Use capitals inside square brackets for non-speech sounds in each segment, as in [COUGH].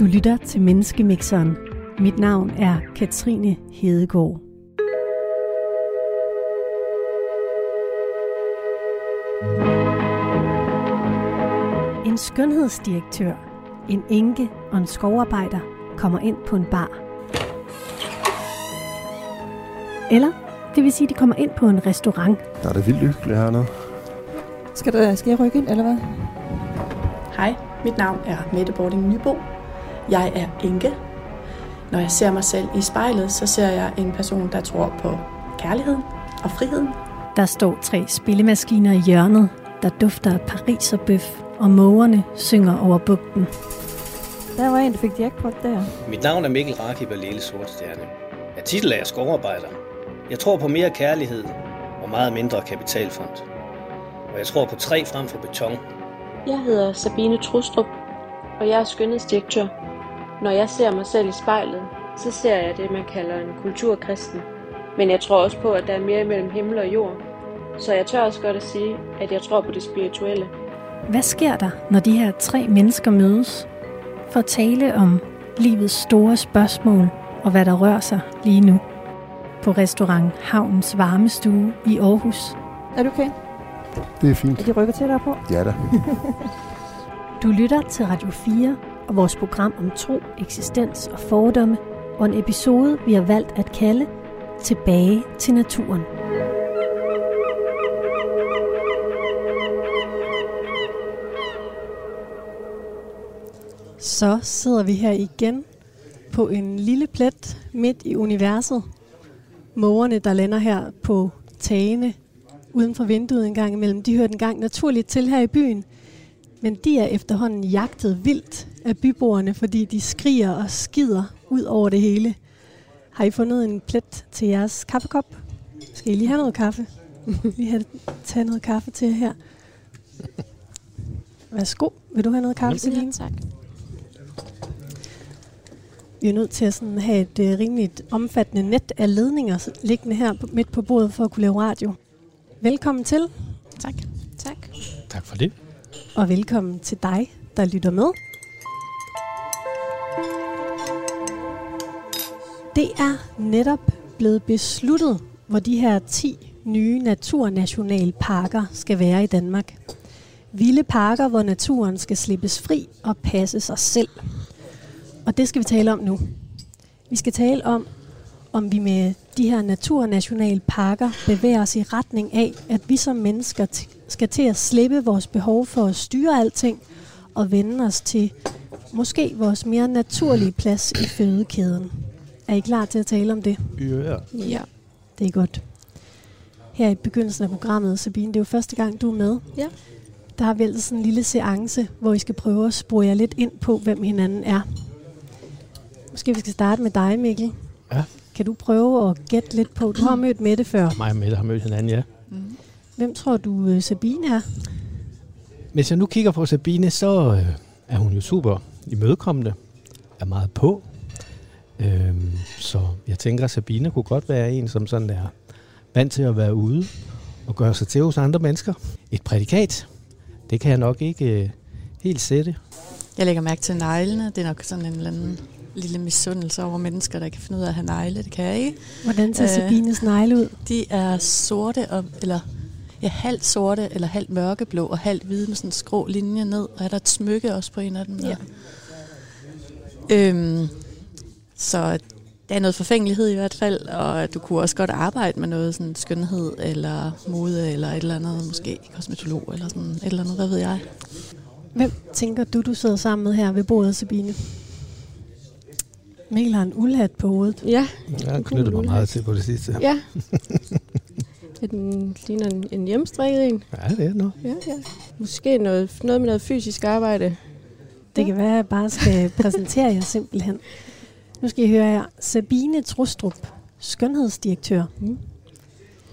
Du lytter til Menneskemixeren. Mit navn er Katrine Hedegaard. En skønhedsdirektør, en enke og en skovarbejder kommer ind på en bar. Eller, det vil sige, de kommer ind på en restaurant. Der er det vildt hyggeligt hernede. Skal, der, skal jeg rykke ind, eller hvad? Hej, mit navn er Mette Bording Nybo. Jeg er enke. Når jeg ser mig selv i spejlet, så ser jeg en person, der tror på kærligheden og friheden. Der står tre spillemaskiner i hjørnet, der dufter af Paris og bøf, og mågerne synger over bugten. Der var en, der fik jackpot der. Mit navn er Mikkel Rakib og Lille Sortstjerne. Jeg titel er skovarbejder. Jeg tror på mere kærlighed og meget mindre kapitalfond. Og jeg tror på træ frem for beton. Jeg hedder Sabine Trustrup, og jeg er skønhedsdirektør. Når jeg ser mig selv i spejlet, så ser jeg det, man kalder en kulturkristen. Men jeg tror også på, at der er mere mellem himmel og jord. Så jeg tør også godt at sige, at jeg tror på det spirituelle. Hvad sker der, når de her tre mennesker mødes? For at tale om livets store spørgsmål og hvad der rører sig lige nu. På restaurant Havnens Varmestue i Aarhus. Er du okay? Det er fint. Er de rykket tættere på? Ja da. [LAUGHS] Du lytter til Radio 4 og vores program om tro, eksistens og fordomme, og en episode, vi har valgt at kalde Tilbage til naturen. Så sidder vi her igen på en lille plet midt i universet. Mågerne, der lander her på tagene uden for vinduet en gang imellem, de hører engang naturligt til her i byen. Men de er efterhånden jagtet vildt af byboerne, fordi de skriger og skider ud over det hele. Har I fundet en plet til jeres kaffekop? Skal I lige have noget kaffe? Vi har taget noget kaffe til jer her. Værsgo. Vil du have noget kaffe, Celine? tak. Vi er nødt til at sådan have et uh, rimeligt omfattende net af ledninger liggende her midt på bordet for at kunne lave radio. Velkommen til, Tak. Tak. Tak for det og velkommen til dig, der lytter med. Det er netop blevet besluttet, hvor de her 10 nye naturnationalparker skal være i Danmark. Vilde parker, hvor naturen skal slippes fri og passe sig selv. Og det skal vi tale om nu. Vi skal tale om, om vi med de her naturnationalparker bevæger os i retning af, at vi som mennesker skal til at slippe vores behov for at styre alting og vende os til måske vores mere naturlige plads i fødekæden. Er I klar til at tale om det? Ja. Ja. Det er godt. Her i begyndelsen af programmet, Sabine, det er jo første gang, du er med. Ja. Der har vi altså sådan en lille seance, hvor I skal prøve at spore jer lidt ind på, hvem hinanden er. Måske vi skal starte med dig, Mikkel. Ja. Kan du prøve at gætte lidt på, du har mødt Mette før. Mig og Mette har mødt hinanden, ja. Hvem tror du, øh, Sabine er? Hvis jeg nu kigger på Sabine, så øh, er hun jo super imødekommende. Er meget på. Øhm, så jeg tænker, at Sabine kunne godt være en, som sådan er vant til at være ude og gøre sig til hos andre mennesker. Et prædikat, det kan jeg nok ikke øh, helt sætte. Jeg lægger mærke til neglene. Det er nok sådan en eller anden lille misundelse over mennesker, der kan finde ud af at have negle. Det kan jeg ikke. Hvordan ser Øh. Sabines negle ud? De er sorte, og, eller ja, halvt sorte, eller halvt mørkeblå, og halvt hvide med sådan en skrå linje ned. Og er der et smykke også på en af dem? Ja. Øhm, så der er noget forfængelighed i hvert fald, og du kunne også godt arbejde med noget sådan skønhed, eller mode, eller et eller andet, måske kosmetolog, eller sådan et eller andet, hvad ved jeg. Hvem tænker du, du sidder sammen med her ved bordet, Sabine? Mikkel har en uldhat på hovedet. Ja. Jeg har knyttet mig meget til på det sidste. Ja. [LAUGHS] Den ligner en, en hjemmestrikket en. Ja, det er noget. Ja, ja. Måske noget, noget med noget fysisk arbejde. Det kan være, at jeg bare skal [LAUGHS] præsentere jer simpelthen. Nu skal I høre her. Sabine Trustrup, skønhedsdirektør. Mm.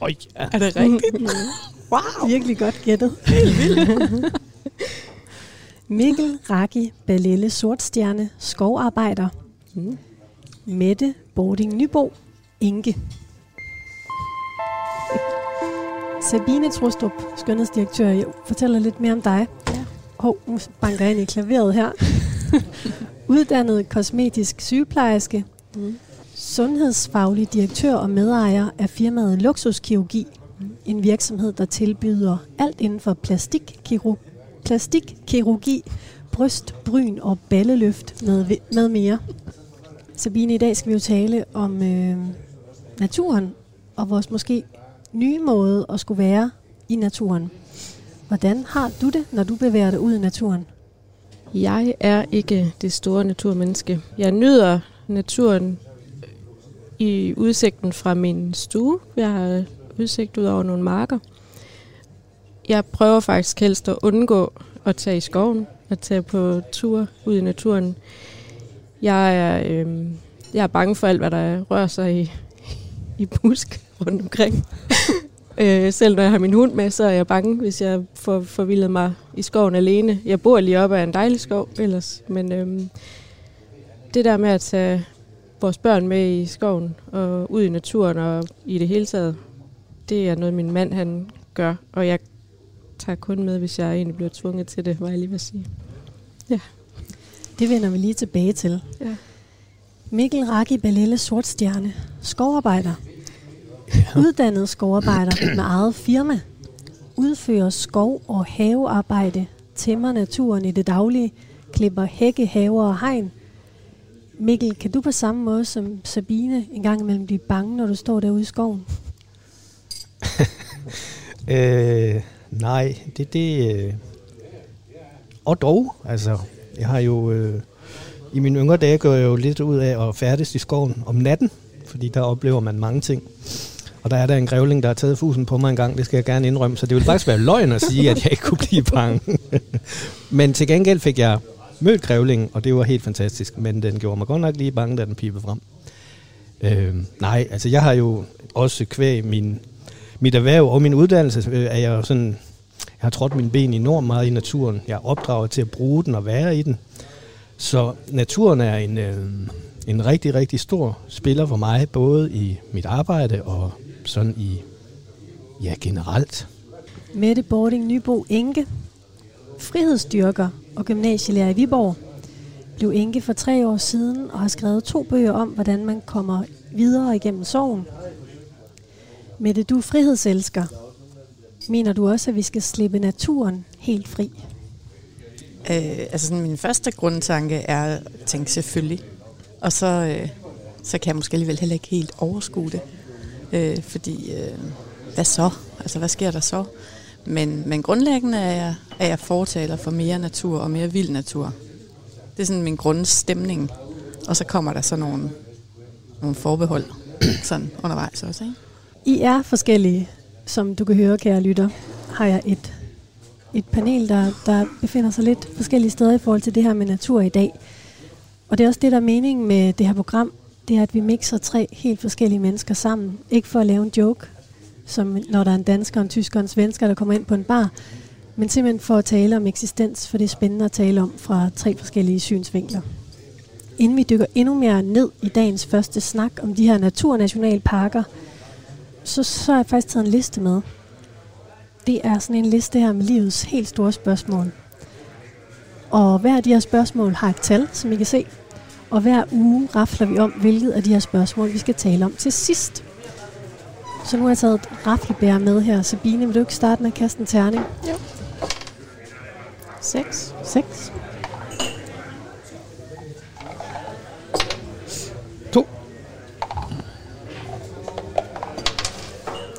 Øj, ja. Er det rigtigt? [LAUGHS] Wow. Virkelig godt gættet. [LAUGHS] Mikkel Raki Balelle Sortstjerne, skovarbejder. Mm. Mette Bording Nybo, enke. Sabine Trustrup, skønhedsdirektør. Jeg fortæller lidt mere om dig. Ja. Hov, nu banker jeg ind i klaveret her. [LAUGHS] uddannet kosmetisk sygeplejerske, mm. sundhedsfaglig direktør og medejer af firmaet Luxuskirurgi, en virksomhed, der tilbyder alt inden for plastikkirurgi, plastikkirurgi bryst, bryn og balleløft med, med mere. Sabine, i dag skal vi jo tale om øh, naturen og vores måske nye måde at skulle være i naturen. Hvordan har du det, når du bevæger dig ud i naturen? Jeg er ikke det store naturmenneske. Jeg nyder naturen øh, i udsigten fra min stue. Jeg har udsigt ud over nogle marker. Jeg prøver faktisk helst at undgå at tage i skoven, at tage på tur ud i naturen. Jeg er, øh, jeg er bange for alt, hvad der rører sig i, [LAUGHS] i busk rundt omkring. [LAUGHS] øh, selv når jeg har min hund med, så er jeg bange, hvis jeg får forvildet mig i skoven alene. Jeg bor lige oppe af en dejlig skov ellers, men øh, det der med at tage vores børn med i skoven og ud i naturen og i det hele taget, det er noget, min mand han gør, og jeg tager kun med, hvis jeg egentlig bliver tvunget til det, var jeg lige vil sige. Ja. Det vender vi lige tilbage til. Ja. Mikkel Raki Balelle Sortstjerne, skovarbejder. Uddannet skovarbejder med eget firma. Udfører skov- og havearbejde. Tæmmer naturen i det daglige. Klipper hække, haver og hegn. Mikkel, kan du på samme måde som Sabine en gang imellem blive bange, når du står derude i skoven? [LAUGHS] øh, nej, det det... Øh. Og dog, altså, jeg har jo... Øh, I mine yngre dage går jeg jo lidt ud af at færdes i skoven om natten, fordi der oplever man mange ting. Og der er der en grævling, der har taget fusen på mig en gang, det skal jeg gerne indrømme, så det ville faktisk være løgn at sige, at jeg ikke kunne blive bange. [LAUGHS] Men til gengæld fik jeg mødt grævlingen, og det var helt fantastisk, men den gjorde mig godt nok lige bange, da den pibede frem. Øh, nej, altså jeg har jo også kvæg min, mit erhverv og min uddannelse, øh, er jeg sådan, jeg har trådt mine ben enormt meget i naturen. Jeg er opdraget til at bruge den og være i den. Så naturen er en, øh, en rigtig, rigtig stor spiller for mig, både i mit arbejde og sådan i, ja, generelt. Mette Bording Nybo Enke, frihedsstyrker og gymnasielærer i Viborg, blev enke for tre år siden og har skrevet to bøger om, hvordan man kommer videre igennem sorgen. Mette, du er frihedselsker. Mener du også, at vi skal slippe naturen helt fri? Øh, altså sådan, min første grundtanke er at tænke selvfølgelig. Og så, øh, så kan jeg måske alligevel heller ikke helt overskue det. Øh, fordi, øh, hvad så? Altså, hvad sker der så? Men, men grundlæggende er jeg, er jeg fortaler for mere natur og mere vild natur. Det er sådan min grundstemning. Og så kommer der så nogle, nogle forbehold [CLEARS THROAT] sådan undervejs også, ikke? I er forskellige, som du kan høre, kære lytter, har jeg et, et panel, der, der befinder sig lidt forskellige steder i forhold til det her med natur i dag. Og det er også det, der er meningen med det her program, det er, at vi mixer tre helt forskellige mennesker sammen. Ikke for at lave en joke, som når der er en dansker, en tysker og en svensker, der kommer ind på en bar, men simpelthen for at tale om eksistens, for det er spændende at tale om fra tre forskellige synsvinkler. Inden vi dykker endnu mere ned i dagens første snak om de her naturnationalparker, så, så har jeg faktisk taget en liste med. Det er sådan en liste her med livets helt store spørgsmål. Og hver af de her spørgsmål har et tal, som I kan se. Og hver uge rafler vi om, hvilket af de her spørgsmål, vi skal tale om til sidst. Så nu har jeg taget et raflebær med her. Sabine, vil du ikke starte med at kaste en terning? Jo. 6. 6. To.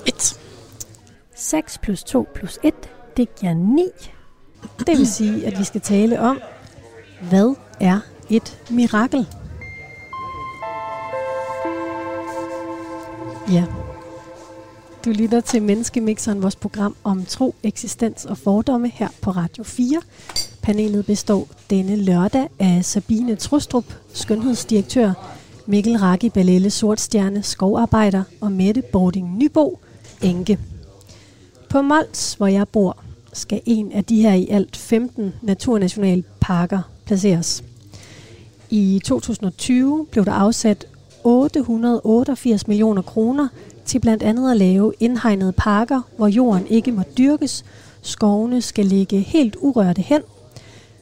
1. 6 plus 2 plus 1, det giver 9. Det vil sige, at vi skal tale om, hvad er et mirakel? Ja. Du lytter til Menneskemixeren, vores program om tro, eksistens og fordomme her på Radio 4. Panelet består denne lørdag af Sabine Trustrup, skønhedsdirektør, Mikkel Raki Balelle Sortstjerne, skovarbejder og Mette Bording Nybo, enke. På Mols, hvor jeg bor, skal en af de her i alt 15 naturnationalparker placeres. I 2020 blev der afsat 888 millioner kroner til blandt andet at lave indhegnede parker, hvor jorden ikke må dyrkes, skovene skal ligge helt urørte hen,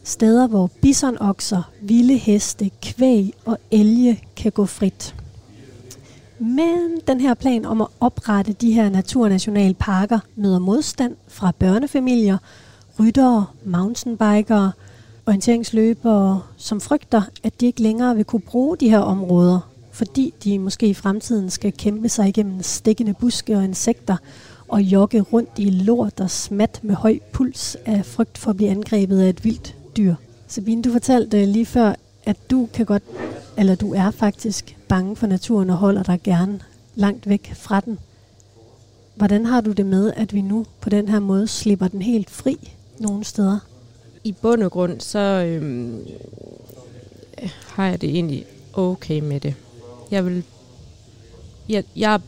Steder, hvor bisonokser, vilde heste, kvæg og elge kan gå frit. Men den her plan om at oprette de her naturnationalparker møder modstand fra børnefamilier, ryttere, mountainbikere, orienteringsløbere, som frygter, at de ikke længere vil kunne bruge de her områder, fordi de måske i fremtiden skal kæmpe sig igennem stikkende buske og insekter og jogge rundt i lort og smat med høj puls af frygt for at blive angrebet af et vildt dyr. Sabine, du fortalte øh, lige før, at du kan godt, eller du er faktisk bange for naturen og holder dig gerne langt væk fra den. Hvordan har du det med, at vi nu på den her måde slipper den helt fri nogle steder? I bund og grund, så øhm, har jeg det egentlig okay med det. Jeg vil jeg, jeg,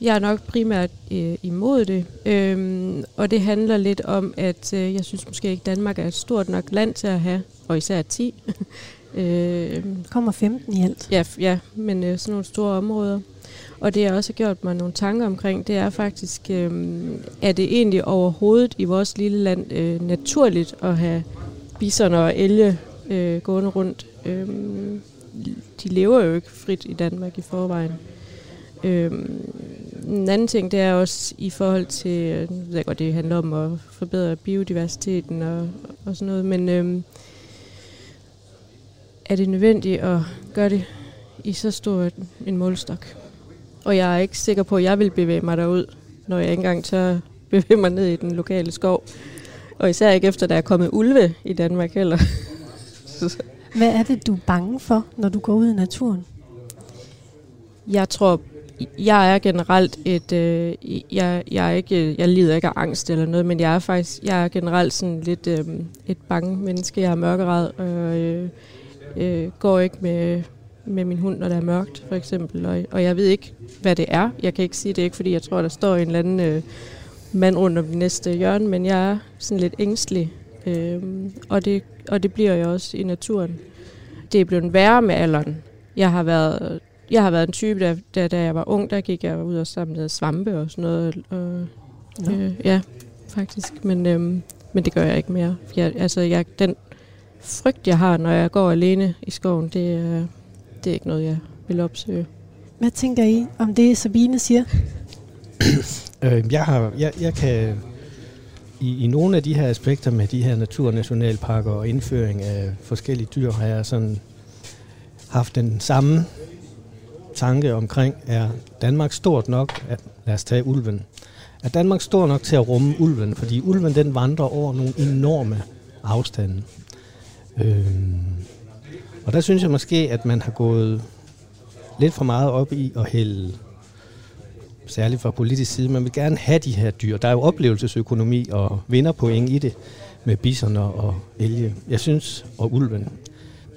jeg er nok primært øh, imod det, øhm, og det handler lidt om, at øh, jeg synes måske ikke, Danmark er et stort nok land til at have, og især 10. [LAUGHS] øh, kommer 15 i alt. Ja, ja men øh, sådan nogle store områder. Og det jeg også har gjort mig nogle tanker omkring, det er faktisk, øh, er det egentlig overhovedet i vores lille land øh, naturligt at have bisoner og elge øh, gående rundt. Øh, de lever jo ikke frit i Danmark i forvejen. Øh, en anden ting, det er også i forhold til, øh, jeg ved godt, det handler om at forbedre biodiversiteten og, og sådan noget, men øh, er det nødvendigt at gøre det i så stor en målstok? Og jeg er ikke sikker på, at jeg vil bevæge mig derud, når jeg ikke engang tør bevæge mig ned i den lokale skov. Og især ikke efter, der er kommet ulve i Danmark heller. Hvad er det, du er bange for, når du går ud i naturen? Jeg tror jeg er generelt et, øh, jeg, jeg, er ikke, jeg lider ikke af angst eller noget, men jeg er faktisk, jeg er generelt sådan lidt øh, et bange menneske. Jeg er mørkeret og øh, øh, går ikke med, med min hund, når det er mørkt, for eksempel. Og, og jeg ved ikke, hvad det er. Jeg kan ikke sige det ikke, fordi jeg tror, der står en eller anden øh, mand rundt om det næste hjørne, men jeg er sådan lidt ængstelig. Øh, og, det, og det bliver jeg også i naturen. Det er blevet værre med alderen. Jeg har været jeg har været en type, der, der, da jeg var ung, der gik jeg ud og samlede svampe og sådan noget. Og, ja. Øh, ja, faktisk. Men, øhm, men det gør jeg ikke mere. Jeg, altså, jeg, den frygt, jeg har, når jeg går alene i skoven, det, øh, det er ikke noget, jeg vil opsøge. Hvad tænker I om det, Sabine siger? [CLEARS THROAT] øh, jeg, har, jeg, jeg kan i, i nogle af de her aspekter med de her naturnationalparker og indføring af forskellige dyr, har jeg sådan haft den samme tanke omkring, er Danmark stort nok, at, lad os tage ulven, er Danmark stor nok til at rumme ulven, fordi ulven den vandrer over nogle enorme afstande. Øhm, og der synes jeg måske, at man har gået lidt for meget op i at hælde, særligt fra politisk side, man vil gerne have de her dyr. Der er jo oplevelsesøkonomi og vinderpoint i det med bisoner og elge. Jeg synes, og ulven.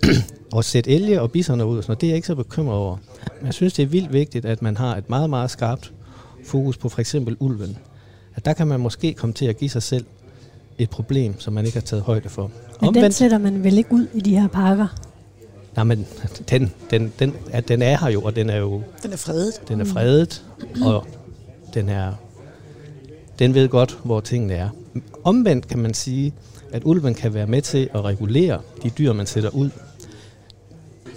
[CLEARS THROAT] at sætte elge og bisoner ud, og sådan noget, det er jeg ikke så bekymret over. Men jeg synes, det er vildt vigtigt, at man har et meget, meget skarpt fokus på for eksempel ulven. At der kan man måske komme til at give sig selv et problem, som man ikke har taget højde for. Men Omvendt, den sætter man vel ikke ud i de her parker? Nej, men den, den, den, at den er her jo, og den er jo... Den er fredet. Den er fredet, og den er... Den ved godt, hvor tingene er. Omvendt kan man sige, at ulven kan være med til at regulere de dyr, man sætter ud.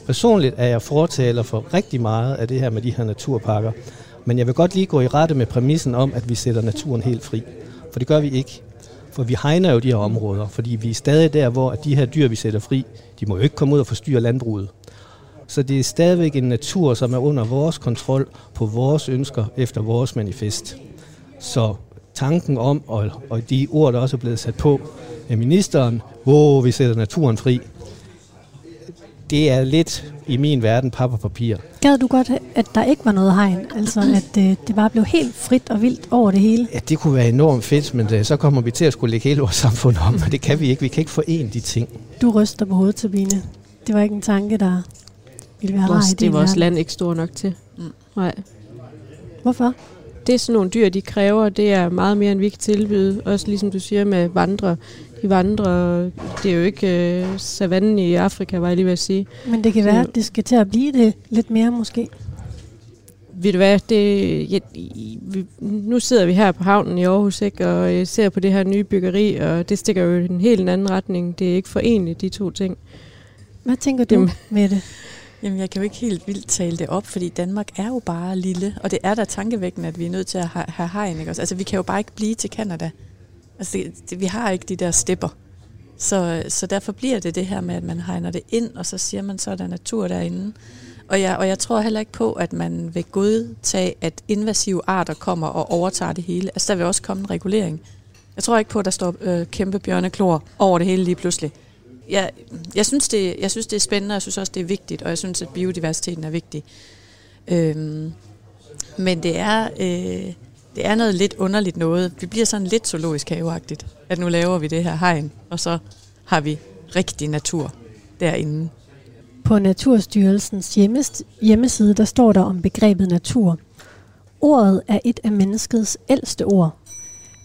Personligt er jeg fortaler for rigtig meget af det her med de her naturparker, men jeg vil godt lige gå i rette med præmissen om, at vi sætter naturen helt fri. For det gør vi ikke. For vi hegner jo de her områder, fordi vi er stadig der, hvor at de her dyr, vi sætter fri, de må jo ikke komme ud og forstyrre landbruget. Så det er stadigvæk en natur, som er under vores kontrol på vores ønsker efter vores manifest. Så tanken om, og, og de ord, der også er blevet sat på af ministeren, hvor vi sætter naturen fri, det er lidt i min verden pap og papir. Gad du godt, at der ikke var noget hegn? Altså, at øh, det bare blev helt frit og vildt over det hele? Ja, det kunne være enormt fedt, men øh, så kommer vi til at skulle lægge hele vores samfund om, og det kan vi ikke. Vi kan ikke forene de ting. Du ryster på hovedet, Sabine. Det var ikke en tanke, der ville være rar i Det er vores land ikke stor nok til. Mm. Nej. Hvorfor? Det er sådan nogle dyr, de kræver. Det er meget mere, end vi kan tilbyde. Også ligesom du siger med vandre de vandrer. Det er jo ikke øh, savannen i Afrika, var jeg lige ved at sige. Men det kan være, at det skal til at blive det lidt mere måske. ved du hvad, det, ja, vi, nu sidder vi her på havnen i Aarhus ikke, og jeg ser på det her nye byggeri, og det stikker jo i en helt anden retning. Det er ikke forenligt, de to ting. Hvad tænker du Jamen. med det? Jamen, jeg kan jo ikke helt vildt tale det op, fordi Danmark er jo bare lille, og det er da tankevækkende, at vi er nødt til at have, have hegn, ikke også? Altså, vi kan jo bare ikke blive til Kanada. Altså, det, det, vi har ikke de der stepper. Så, så derfor bliver det det her med, at man hegner det ind, og så siger man, så er der natur derinde. Og jeg, og jeg tror heller ikke på, at man vil godtage, at invasive arter kommer og overtager det hele. Altså, der vil også komme en regulering. Jeg tror ikke på, at der står øh, kæmpe bjørneklor over det hele lige pludselig. Jeg, jeg, synes det, jeg synes, det er spændende, og jeg synes også, det er vigtigt, og jeg synes, at biodiversiteten er vigtig. Øhm, men det er, øh, det er noget lidt underligt noget. Vi bliver sådan lidt zoologisk haveagtigt, at nu laver vi det her hegn, og så har vi rigtig natur derinde. På Naturstyrelsens hjemmeside, der står der om begrebet natur. Ordet er et af menneskets ældste ord.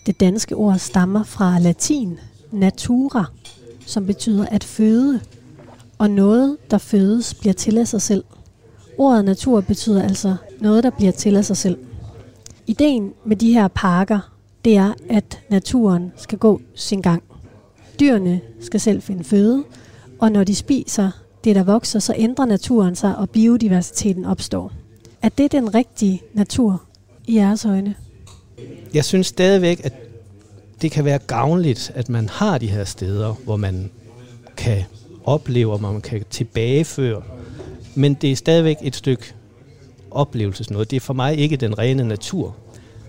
Det danske ord stammer fra latin natura, som betyder at føde, og noget, der fødes, bliver til af sig selv. Ordet natur betyder altså noget, der bliver til af sig selv. Ideen med de her parker, det er, at naturen skal gå sin gang. Dyrene skal selv finde føde, og når de spiser det, der vokser, så ændrer naturen sig, og biodiversiteten opstår. Er det den rigtige natur i jeres øjne? Jeg synes stadigvæk, at det kan være gavnligt, at man har de her steder, hvor man kan opleve, og man kan tilbageføre. Men det er stadigvæk et stykke oplevelsesnået. Det er for mig ikke den rene natur.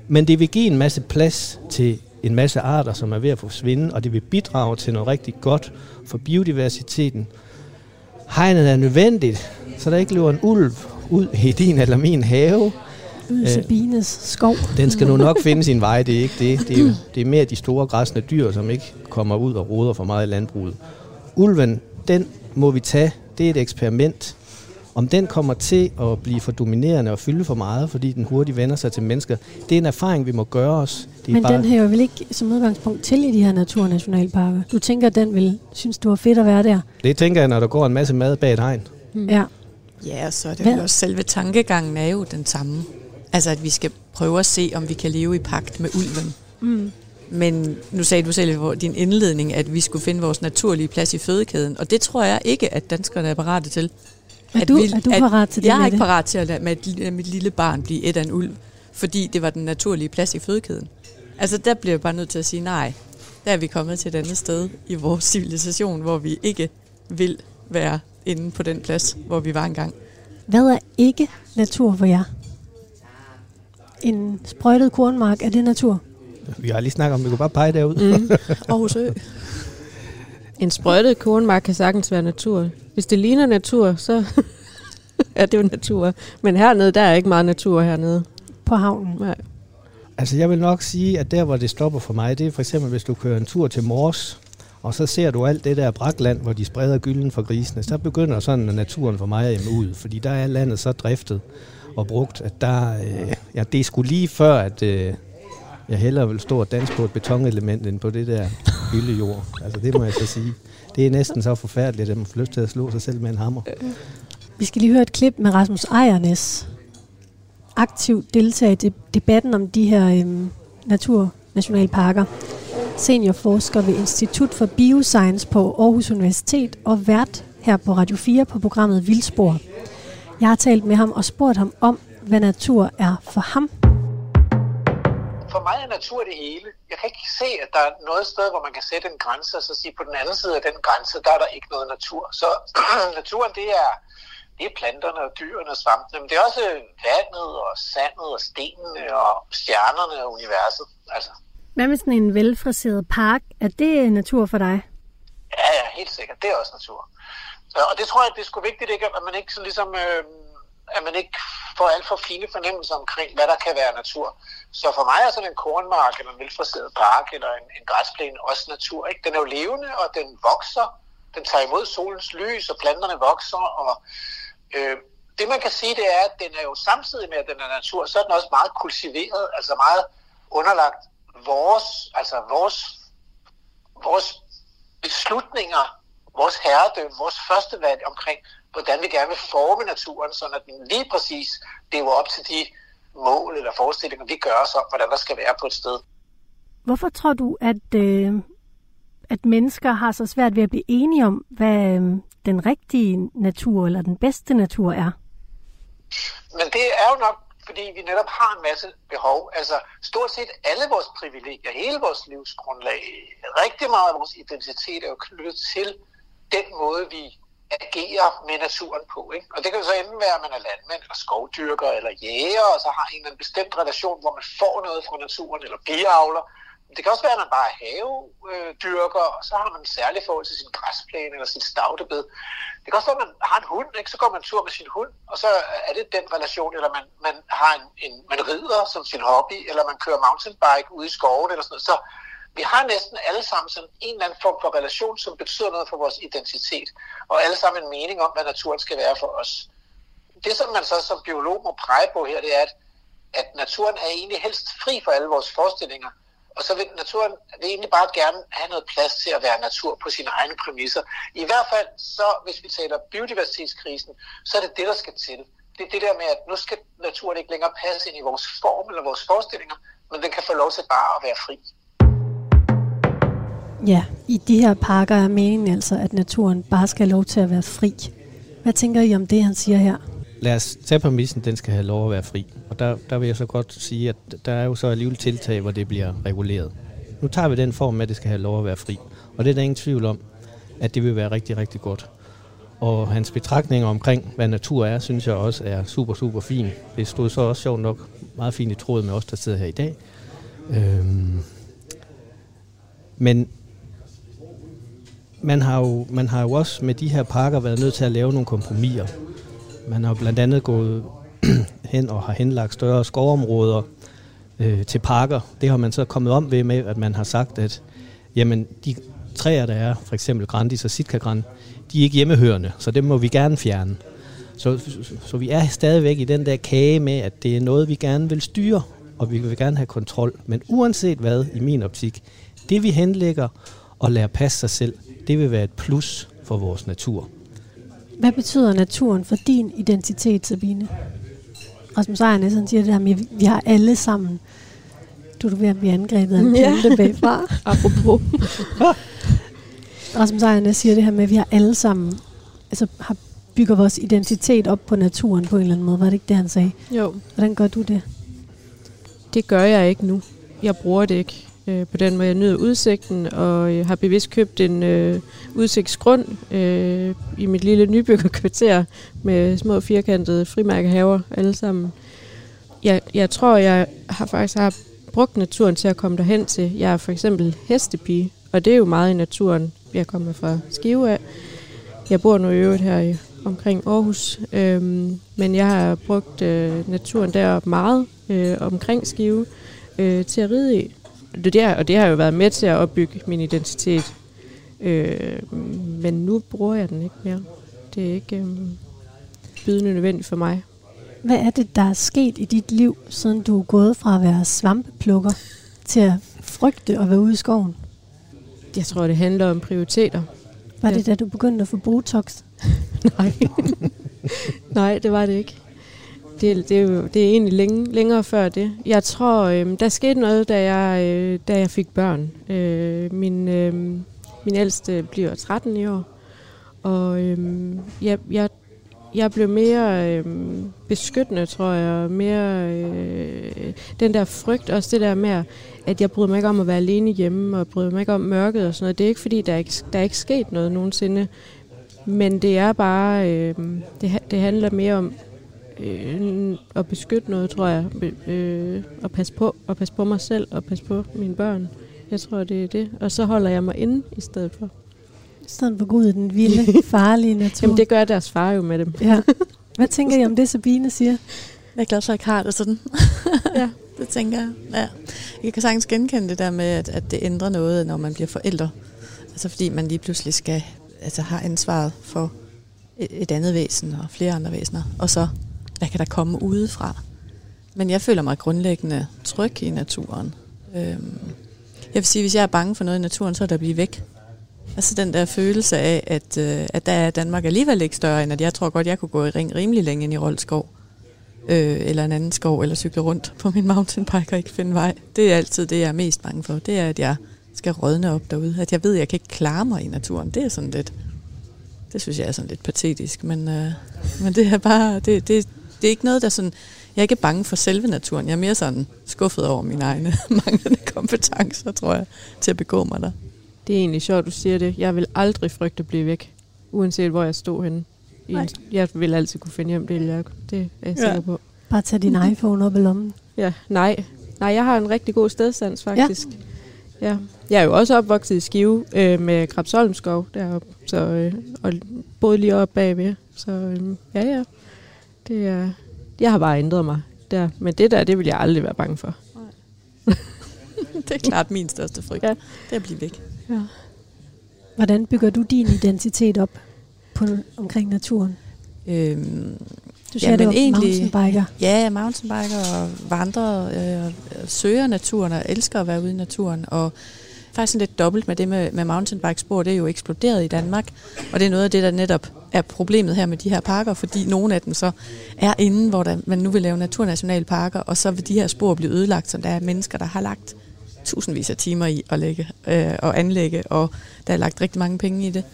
Men det vil give en masse plads til en masse arter, som er ved at forsvinde, og det vil bidrage til noget rigtig godt for biodiversiteten. Hegnet er nødvendigt, så der ikke løber en ulv ud i din eller min have. Ud Øh. Sabines skov. Den skal nu nok finde sin vej, det er ikke det. Det er, det er mere de store græsne dyr, som ikke kommer ud og roder for meget i landbruget. Ulven, den må vi tage. Det er et eksperiment. Om den kommer til at blive for dominerende og fylde for meget, fordi den hurtigt vender sig til mennesker, det er en erfaring, vi må gøre os. Det er Men bare, den hører vel ikke som udgangspunkt til i de her naturnationalparker? Du tænker, at den vil synes, du var fedt at være der? det tænker jeg, når der går en masse mad bag et hegn. Ja. Ja, og så er det Hvad? vel også selve tankegangen er jo den samme. Altså, at vi skal prøve at se, om vi kan leve i pagt med ulven. Mm. Men nu sagde du selv i din indledning, at vi skulle finde vores naturlige plads i fødekæden, og det tror jeg ikke, at danskerne er parate til. Er At du, vi- er du at parat til det Jeg er ikke parat til at lade med mit lille barn blive et af en ulv, fordi det var den naturlige plads i fødekæden. Altså, der bliver jeg bare nødt til at sige nej. Der er vi kommet til et andet sted i vores civilisation, hvor vi ikke vil være inde på den plads, hvor vi var engang. Hvad er ikke natur for jer? En sprøjtet kornmark, er det natur? Vi har lige snakket om, at vi kunne bare pege derud. Mm. [LAUGHS] Aarhus Ø. En sprøjtet kornmark kan sagtens være natur. Hvis det ligner natur, så [LAUGHS] er det jo natur. Men hernede, der er ikke meget natur hernede. På havnen? Nej. Altså jeg vil nok sige, at der hvor det stopper for mig, det er for eksempel, hvis du kører en tur til Mors, og så ser du alt det der brakland, hvor de spreder gylden for grisene, så begynder sådan naturen for mig at ud, fordi der er landet så driftet og brugt, at der, øh, ja, det er sgu lige før, at øh, jeg hellere vil stå og danse på et betonelement, end på det der gyldejord. Altså det må jeg så sige. Det er næsten så forfærdeligt, at man får lyst til at slå sig selv med en hammer. Vi skal lige høre et klip med Rasmus Ejernes. Aktivt deltager i debatten om de her øhm, naturnationalparker. Seniorforsker ved Institut for Bioscience på Aarhus Universitet og vært her på Radio 4 på programmet Vildspor. Jeg har talt med ham og spurgt ham om, hvad natur er for ham for mig er natur det hele. Jeg kan ikke se, at der er noget sted, hvor man kan sætte en grænse, og så sige, på den anden side af den grænse, der er der ikke noget natur. Så [CLEARS THROAT] naturen, det er, det er planterne og dyrene og svampene, men det er også vandet og sandet og stenene og stjernerne og universet. Altså, Hvad med sådan en velfriseret park? Er det natur for dig? ja, ja, helt sikkert. Det er også natur. Og det tror jeg, det er sgu vigtigt, ikke, at man ikke så ligesom... Øh, at man ikke får alt for fine fornemmelser omkring, hvad der kan være natur. Så for mig er sådan en kornmark, eller en velfriseret park, eller en, en græsplæne også natur. Ikke? Den er jo levende, og den vokser. Den tager imod solens lys, og planterne vokser. Og, øh, det man kan sige, det er, at den er jo samtidig med, at den er natur, så er den også meget kultiveret, altså meget underlagt vores, altså vores, vores beslutninger, vores herredømme, vores første valg omkring, hvordan vi gerne vil forme naturen, så den lige præcis lever op til de mål eller forestillinger, vi gør os om, hvordan der skal være på et sted. Hvorfor tror du, at, øh, at mennesker har så svært ved at blive enige om, hvad øh, den rigtige natur eller den bedste natur er? Men det er jo nok, fordi vi netop har en masse behov. Altså stort set alle vores privilegier, hele vores livsgrundlag, rigtig meget af vores identitet er jo knyttet til den måde, vi agerer med naturen på. Ikke? Og det kan jo så enten være, at man er landmand, eller skovdyrker, eller jæger, og så har en eller anden bestemt relation, hvor man får noget fra naturen, eller biavler. Det kan også være, at man bare er havedyrker, og så har man en særlig forhold til sin græsplæne eller sit stavtebed. Det kan også være, at man har en hund, ikke? så går man tur med sin hund, og så er det den relation, eller man, man, har en, en, man rider som sin hobby, eller man kører mountainbike ude i skoven, eller sådan noget. Så vi har næsten alle sammen sådan en eller anden form for relation, som betyder noget for vores identitet, og alle sammen en mening om, hvad naturen skal være for os. Det, som man så som biolog må præge på her, det er, at, at naturen er egentlig helst fri for alle vores forestillinger, og så vil naturen vil egentlig bare gerne have noget plads til at være natur på sine egne præmisser. I hvert fald, så hvis vi taler biodiversitetskrisen, så er det det, der skal til. Det er det der med, at nu skal naturen ikke længere passe ind i vores form eller vores forestillinger, men den kan få lov til bare at være fri. Ja, i de her parker er meningen altså, at naturen bare skal have lov til at være fri. Hvad tænker I om det, han siger her? lad os tage præmissen, den skal have lov at være fri. Og der, der vil jeg så godt sige, at der er jo så alligevel tiltag, hvor det bliver reguleret. Nu tager vi den form med, at det skal have lov at være fri. Og det er der ingen tvivl om, at det vil være rigtig, rigtig godt. Og hans betragtninger omkring, hvad natur er, synes jeg også er super, super fin. Det stod så også sjovt nok meget fint i tråd med os, der sidder her i dag. Øhm men man har, jo, man har jo også med de her parker været nødt til at lave nogle kompromiser. Man har blandt andet gået [CLEARS THROAT] hen og har henlagt større skovområder øh, til parker. Det har man så kommet om ved med, at man har sagt, at jamen, de træer, der er, for eksempel Grandis og Sitka de er ikke hjemmehørende, så dem må vi gerne fjerne. Så, så, så vi er stadigvæk i den der kage med, at det er noget, vi gerne vil styre, og vi vil gerne have kontrol. Men uanset hvad, i min optik, det vi henlægger og lærer passe sig selv, det vil være et plus for vores natur. Hvad betyder naturen for din identitet, Sabine? Rasmus Ejernes, han siger det her med, at vi har alle sammen. Du er ved at blive angrebet af en ja. bagfra. [LAUGHS] Apropos. Rasmus Ejernes siger det her med, at vi har alle sammen altså, har bygger vores identitet op på naturen på en eller anden måde. Var det ikke det, han sagde? Jo. Hvordan gør du det? Det gør jeg ikke nu. Jeg bruger det ikke øh, på den måde. Jeg nyder udsigten, og jeg har bevidst købt en øh, udsigtsgrund øh, i mit lille nybyggerkvarter med små firkantede frimærkehaver alle sammen. Jeg, jeg tror, jeg har faktisk har brugt naturen til at komme derhen til. Jeg er for eksempel hestepige, og det er jo meget i naturen. Jeg kommer fra Skive af. Jeg bor nu i øvrigt her i, omkring Aarhus, øhm, men jeg har brugt øh, naturen der meget øh, omkring Skive øh, til at ride i det der, og det har jo været med til at opbygge min identitet. Øh, men nu bruger jeg den ikke mere. Det er ikke øh, bydende nødvendigt for mig. Hvad er det, der er sket i dit liv, siden du er gået fra at være svampeplukker til at frygte at være ude i skoven? Jeg tror, det handler om prioriteter. Var det da du begyndte at få Botox? [LAUGHS] Nej. [LAUGHS] Nej, det var det ikke det, det, er jo, det er egentlig længe, længere før det. Jeg tror, øh, der skete noget, da jeg, øh, da jeg fik børn. Øh, min, øh, min ældste bliver 13 i år, og øh, jeg, jeg, jeg blev mere øh, beskyttende, tror jeg. Mere øh, den der frygt, også det der med, at jeg bryder mig ikke om at være alene hjemme, og bryder mig ikke om mørket og sådan noget. Det er ikke fordi, der er ikke, der er ikke sket noget nogensinde. Men det er bare, øh, det, det handler mere om øh, at beskytte noget, tror jeg. Øh, og passe på, og passe på mig selv, og passe på mine børn. Jeg tror, det er det. Og så holder jeg mig inde i stedet for. Sådan for Gud, den vilde, [LAUGHS] farlige natur. Jamen, det gør deres far jo med dem. Ja. Hvad tænker I om det, Sabine siger? Jeg er glad for, at jeg ikke har det sådan. [LAUGHS] ja, det tænker jeg. Ja. Jeg kan sagtens genkende det der med, at, at det ændrer noget, når man bliver forældre. Altså fordi man lige pludselig skal, altså har ansvaret for et, et andet væsen og flere andre væsener. Og så hvad kan der komme udefra? Men jeg føler mig grundlæggende tryg i naturen. Øhm, jeg vil sige, hvis jeg er bange for noget i naturen, så er der at blive væk. Altså den der følelse af, at, øh, at der er Danmark alligevel ikke større, end at jeg tror godt, jeg kunne gå i ring rimelig længe ind i Roldskov. Øh, eller en anden skov, eller cykle rundt på min mountainbike og ikke finde vej. Det er altid det, jeg er mest bange for. Det er, at jeg skal rådne op derude. At jeg ved, at jeg kan ikke klare mig i naturen. Det er sådan lidt... Det synes jeg er sådan lidt patetisk, men, øh, men det er bare... Det, det, det er ikke noget, der sådan... Jeg er ikke bange for selve naturen. Jeg er mere sådan skuffet over mine egne [LAUGHS] manglende kompetencer, tror jeg, til at begå mig der. Det er egentlig sjovt, du siger det. Jeg vil aldrig frygte at blive væk, uanset hvor jeg stod henne. En, jeg vil altid kunne finde hjem, det, jeg, det er jeg sikker Ja. på. Bare tage din iPhone op i lommen. Ja, nej. Nej, jeg har en rigtig god stedsans, faktisk. Ja. ja. Jeg er jo også opvokset i Skive øh, med Krabsholmskov deroppe, så, øh, og boede lige oppe bagved. Så øh, ja, ja. Det er, jeg har bare ændret mig der. Men det der, det vil jeg aldrig være bange for. [LAUGHS] Det er klart min største frygt. Ja. Det er at blive væk. Ja. Hvordan bygger du din identitet op på, omkring naturen? Øhm, Du siger, det var mountainbiker. Ja, mountainbiker og vandrer, øh, søger naturen og elsker at være ude i naturen. Og faktisk lidt dobbelt med det med, med mountainbikespor, det er jo eksploderet i Danmark. Og det er noget af det, der netop er problemet her med de her parker, fordi nogle af dem så er inde, hvor der, man nu vil lave naturnationalparker, og så vil de her spor blive ødelagt, som der er mennesker, der har lagt tusindvis af timer i at lægge øh, og anlægge, og der er lagt rigtig mange penge i det.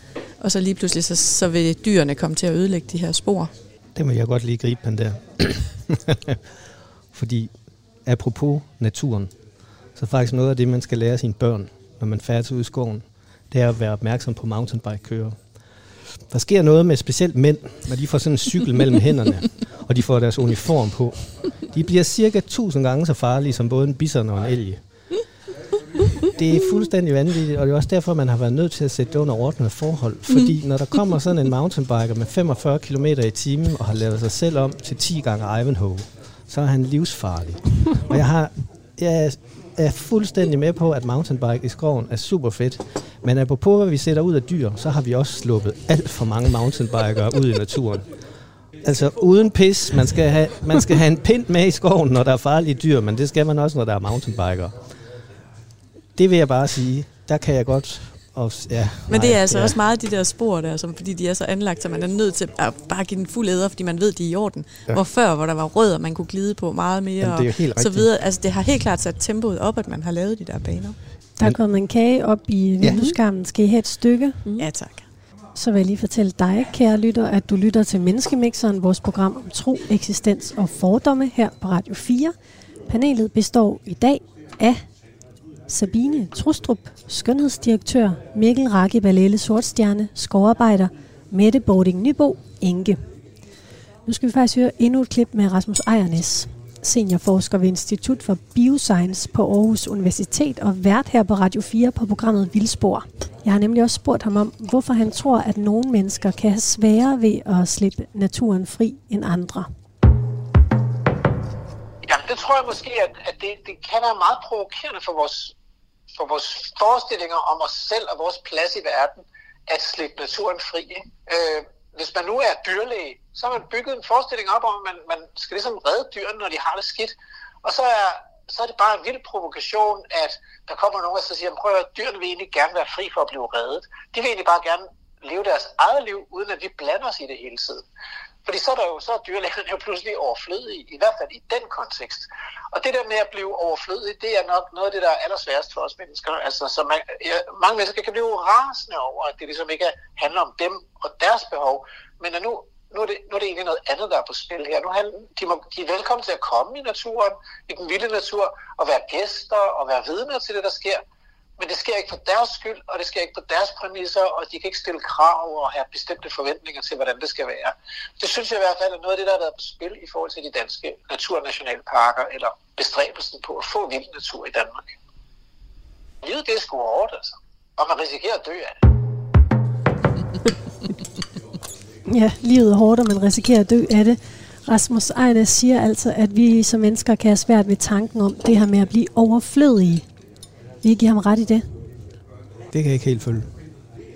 Og så lige pludselig, så, så vil dyrene komme til at ødelægge de her spor. Det må jeg godt lige gribe den der. Fordi apropos naturen, så faktisk noget af det, man skal lære sine børn, når man færdes ud i skoven, det er at være opmærksom på mountainbike-kører. Der sker noget med specielt mænd, når de får sådan en cykel mellem hænderne, og de får deres uniform på. De bliver cirka 1000 gange så farlige som både en bison og en elg. Det er fuldstændig vanvittigt, og det er også derfor, man har været nødt til at sætte det under ordnede forhold. Fordi når der kommer sådan en mountainbiker med 45 km i timen og har lavet sig selv om til 10 gange Ivanhoe, så er han livsfarlig. Og jeg har jeg er fuldstændig med på, at mountainbike i skoven er super fedt. Men apropos, hvad vi sætter ud af dyr, så har vi også sluppet alt for mange mountainbikere ud i naturen. Altså uden pis. Man skal, have, man skal have en pind med i skoven, når der er farlige dyr, men det skal man også, når der er mountainbikere. Det vil jeg bare sige. Der kan jeg godt... Og, ja, Men det er altså også meget de der spor der, som, fordi de er så anlagt, så man er nødt til at bare give den fuld æder, fordi man ved, de er i orden. Ja. Ja. Hvor før, hvor der var rød, og man kunne glide på meget mere, Jamen, det er helt og så rigtigt. videre. Altså, det har helt klart sat tempoet op, at man har lavet de der baner. Der er kommet en kage op i vindueskarmen. Skal I have et stykke? Mm. Ja, tak. Så vil jeg lige fortælle dig, kære lytter, at du lytter til Menneskemixeren, vores program om tro, eksistens og fordomme her på Radio 4. Panelet består i dag af Sabine Trustrup, skønhedsdirektør, Mikkel Rakke Balele Sortstjerne, skovarbejder, Mette Bording Nybo, Enke. Nu skal vi faktisk høre endnu et klip med Rasmus Ejernes, seniorforsker ved Institut for Bioscience på Aarhus Universitet og vært her på Radio 4 på programmet Vildspor. Jeg har nemlig også spurgt ham om, hvorfor han tror, at nogle mennesker kan have sværere ved at slippe naturen fri end andre. Jamen, det tror jeg måske, at, at det, det kan være meget provokerende for vores, for vores forestillinger om os selv og vores plads i verden, at slippe naturen fri. Ikke? Øh, hvis man nu er dyrlæge, så har man bygget en forestilling op om, at man, man skal ligesom redde dyrene, når de har det skidt. Og så er, så er det bare en vild provokation, at der kommer nogen, og så siger, prøv at dyrene vil egentlig gerne være fri for at blive reddet. De vil egentlig bare gerne leve deres eget liv, uden at vi blander os i det hele tiden. Fordi så er, der jo, så er dyrlægerne jo pludselig overflødige, i hvert fald i den kontekst. Og det der med at blive overflødig, det er nok noget af det, der er allersværest for os mennesker. Altså, så man, ja, mange mennesker kan blive rasende over, at det ligesom ikke handler om dem og deres behov, men at nu, nu, er det, nu er det egentlig noget andet, der er på spil her. Nu handler, de, må, de er velkommen til at komme i naturen, i den vilde natur, og være gæster og være vidner til det, der sker. Men det sker ikke for deres skyld, og det sker ikke på deres præmisser, og de kan ikke stille krav og have bestemte forventninger til, hvordan det skal være. Det synes jeg i hvert fald er noget af det, der har været på spil i forhold til de danske naturnationalparker, eller bestræbelsen på at få vild natur i Danmark. Livet det er sgu hårdt, altså. Og man risikerer at dø af det. [LAUGHS] Ja, livet er hårdt, og man risikerer at dø af det. Rasmus Ejnes siger altså, at vi som mennesker kan have svært ved tanken om det her med at blive overflødige. Vil I give ham ret i det? Det kan jeg ikke helt følge.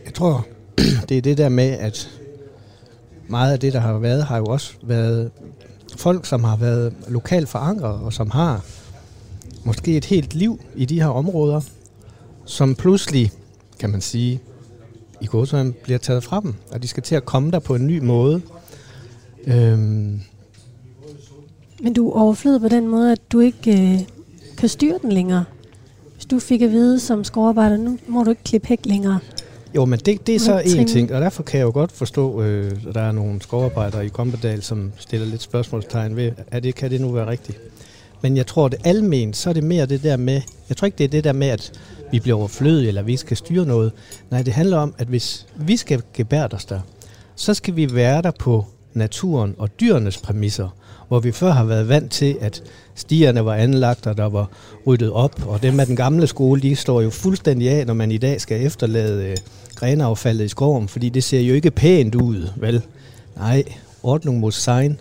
Jeg tror, [CLEARS THROAT] det er det der med, at meget af det, der har været, har jo også været folk, som har været lokalt forankret, og som har måske et helt liv i de her områder, som pludselig, kan man sige, i gåsøjne bliver taget fra dem, og de skal til at komme der på en ny måde. Øhm, Men du er overflødet på den måde, at du ikke øh, kan styre den længere. Du fik at vide som skovarbejder, nu må du ikke klippe hæk længere. jo, men det, det er så en ting, og derfor kan jeg jo godt forstå, øh, at der er nogle skovarbejdere i Kompedal, som stiller lidt spørgsmålstegn ved, er det, kan det nu være rigtigt? Men jeg tror, det almen, så er det mere det der med, jeg tror ikke, det er det der med, at vi bliver overflødige, eller vi skal styre noget. Nej, det handler om, at hvis vi skal gebærde os der, så skal vi være der på naturen og dyrenes præmisser, hvor vi før har været vant til, at stierne var anlagt, og der var ryddet op, og dem af den gamle skole, de står jo fuldstændig af, når man i dag skal efterlade øh, grenaffaldet i skoven, fordi det ser jo ikke pænt ud, vel? Nej, ordnung muss sein.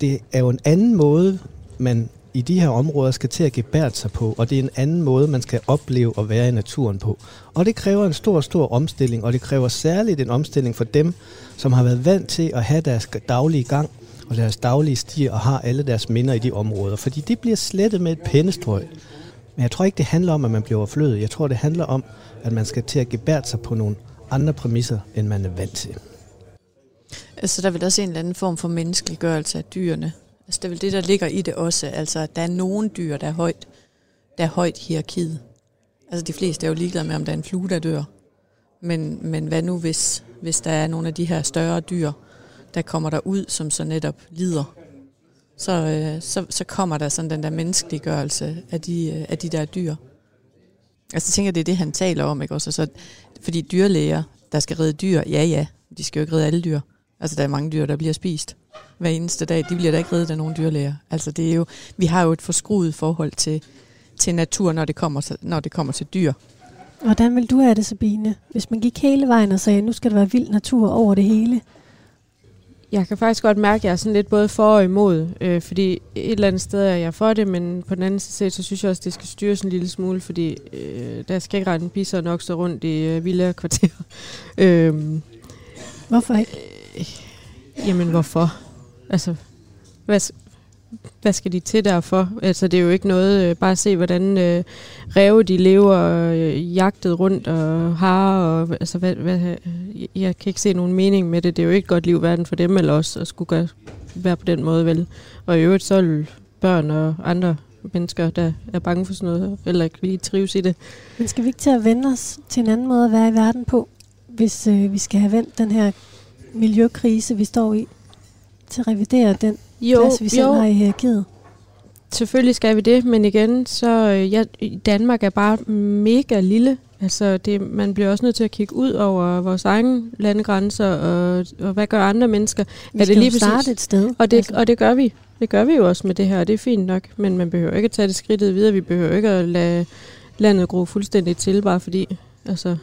Det er jo en anden måde, man i de her områder skal til at gebære sig på, og det er en anden måde, man skal opleve at være i naturen på. Og det kræver en stor, stor omstilling, og det kræver særligt en omstilling for dem, som har været vant til at have deres daglige gang og deres daglige stier og har alle deres minder i de områder, fordi det bliver slettet med et pennestrøg. Men jeg tror ikke, det handler om, at man bliver overflødet. Jeg tror, det handler om, at man skal til at gebære sig på nogle andre præmisser, end man er vant til. Altså, der er vel også en eller anden form for menneskeliggørelse af dyrene. Altså, det er vel det, der ligger i det også. Altså, at der er nogle dyr, der er højt, der er højt hierarkiet. Altså, de fleste er jo ligeglade med, om der er en flue, der dør. Men, men hvad nu, hvis, hvis der er nogle af de her større dyr, der kommer der ud, som så netop lider? Så, øh, så, så kommer der sådan den der menneskeliggørelse af de, øh, af de der dyr. Altså, jeg tænker, det er det, han taler om, ikke også? Så, fordi dyrlæger, der skal redde dyr, ja ja, de skal jo ikke redde alle dyr. Altså, der er mange dyr, der bliver spist hver eneste dag. De bliver da ikke reddet af nogen dyrlæger. Altså, det er jo, vi har jo et forskruet forhold til, til natur, når det, kommer til, når det kommer til dyr. Hvordan vil du have det, Sabine? Hvis man gik hele vejen og sagde, nu skal der være vild natur over det hele. Jeg kan faktisk godt mærke, at jeg er sådan lidt både for og imod, øh, fordi et eller andet sted er jeg for det, men på den anden side, så synes jeg også, at det skal styres en lille smule, fordi øh, der skal ikke rende pisser nok så rundt i øh, vilde kvarter. [LAUGHS] øh, Hvorfor ikke? jamen, hvorfor? Altså, hvad, hvad skal de til derfor? Altså, det er jo ikke noget, øh, bare at se, hvordan øh, ræve de lever øh, jagtet rundt og har, og altså, hvad, hvad, øh, jeg kan ikke se nogen mening med det. Det er jo ikke et godt liv verden for dem eller os at skulle gøre, være på den måde, vel? Og i øvrigt så vil børn og andre mennesker, der er bange for sådan noget, eller ikke lige trives i det. Men skal vi ikke til at vende os til en anden måde at være i verden på, hvis øh, vi skal have vendt den her miljøkrise, vi står i, til at revidere den plads, vi selv har i hierarkiet? Selvfølgelig skal vi det, men igen, så øh, ja, Danmark er bare mega lille. Altså, det, man bliver også nødt til at kigge ud over vores egne landegrænser, og, og hvad gør andre mennesker? Vi Er skal det lige jo starte præcis- et sted. Og det, Altså, og det gør vi. Det gør vi jo også med det her, og det er fint nok. Men man behøver ikke at tage det skridtet videre. Vi behøver ikke at lade landet gro fuldstændig til, bare fordi... Altså,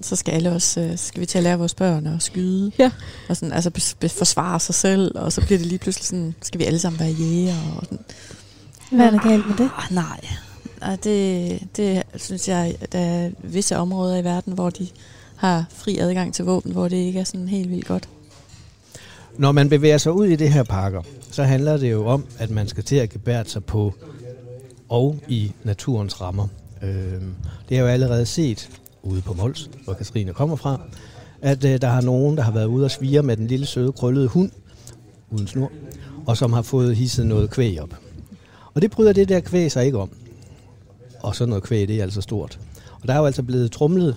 Så skal alle også, øh, skal vi til at lære vores børn at skyde. Ja. Og sådan, altså bes- bes- forsvare sig selv, og så bliver det lige pludselig sådan, skal vi alle sammen være jæger? Og sådan. hvad er der galt med det? Ah, nej, Ej, det, det synes jeg, at der er visse områder i verden, hvor de har fri adgang til våben, hvor det ikke er sådan helt vildt godt. Når man bevæger sig ud i det her parker, så handler det jo om, at man skal til at gebære sig på og i naturens rammer. Øhm, det har jo allerede set ude på Mols, hvor Katrine kommer fra, at øh, der har nogen, der har været ude og svire med den lille søde krøllede hund uden snor, og som har fået hisset noget kvæg op. Og det bryder det der kvæg sig ikke om. Og så noget kvæg, det er altså stort. Og der er jo altså blevet trumlet,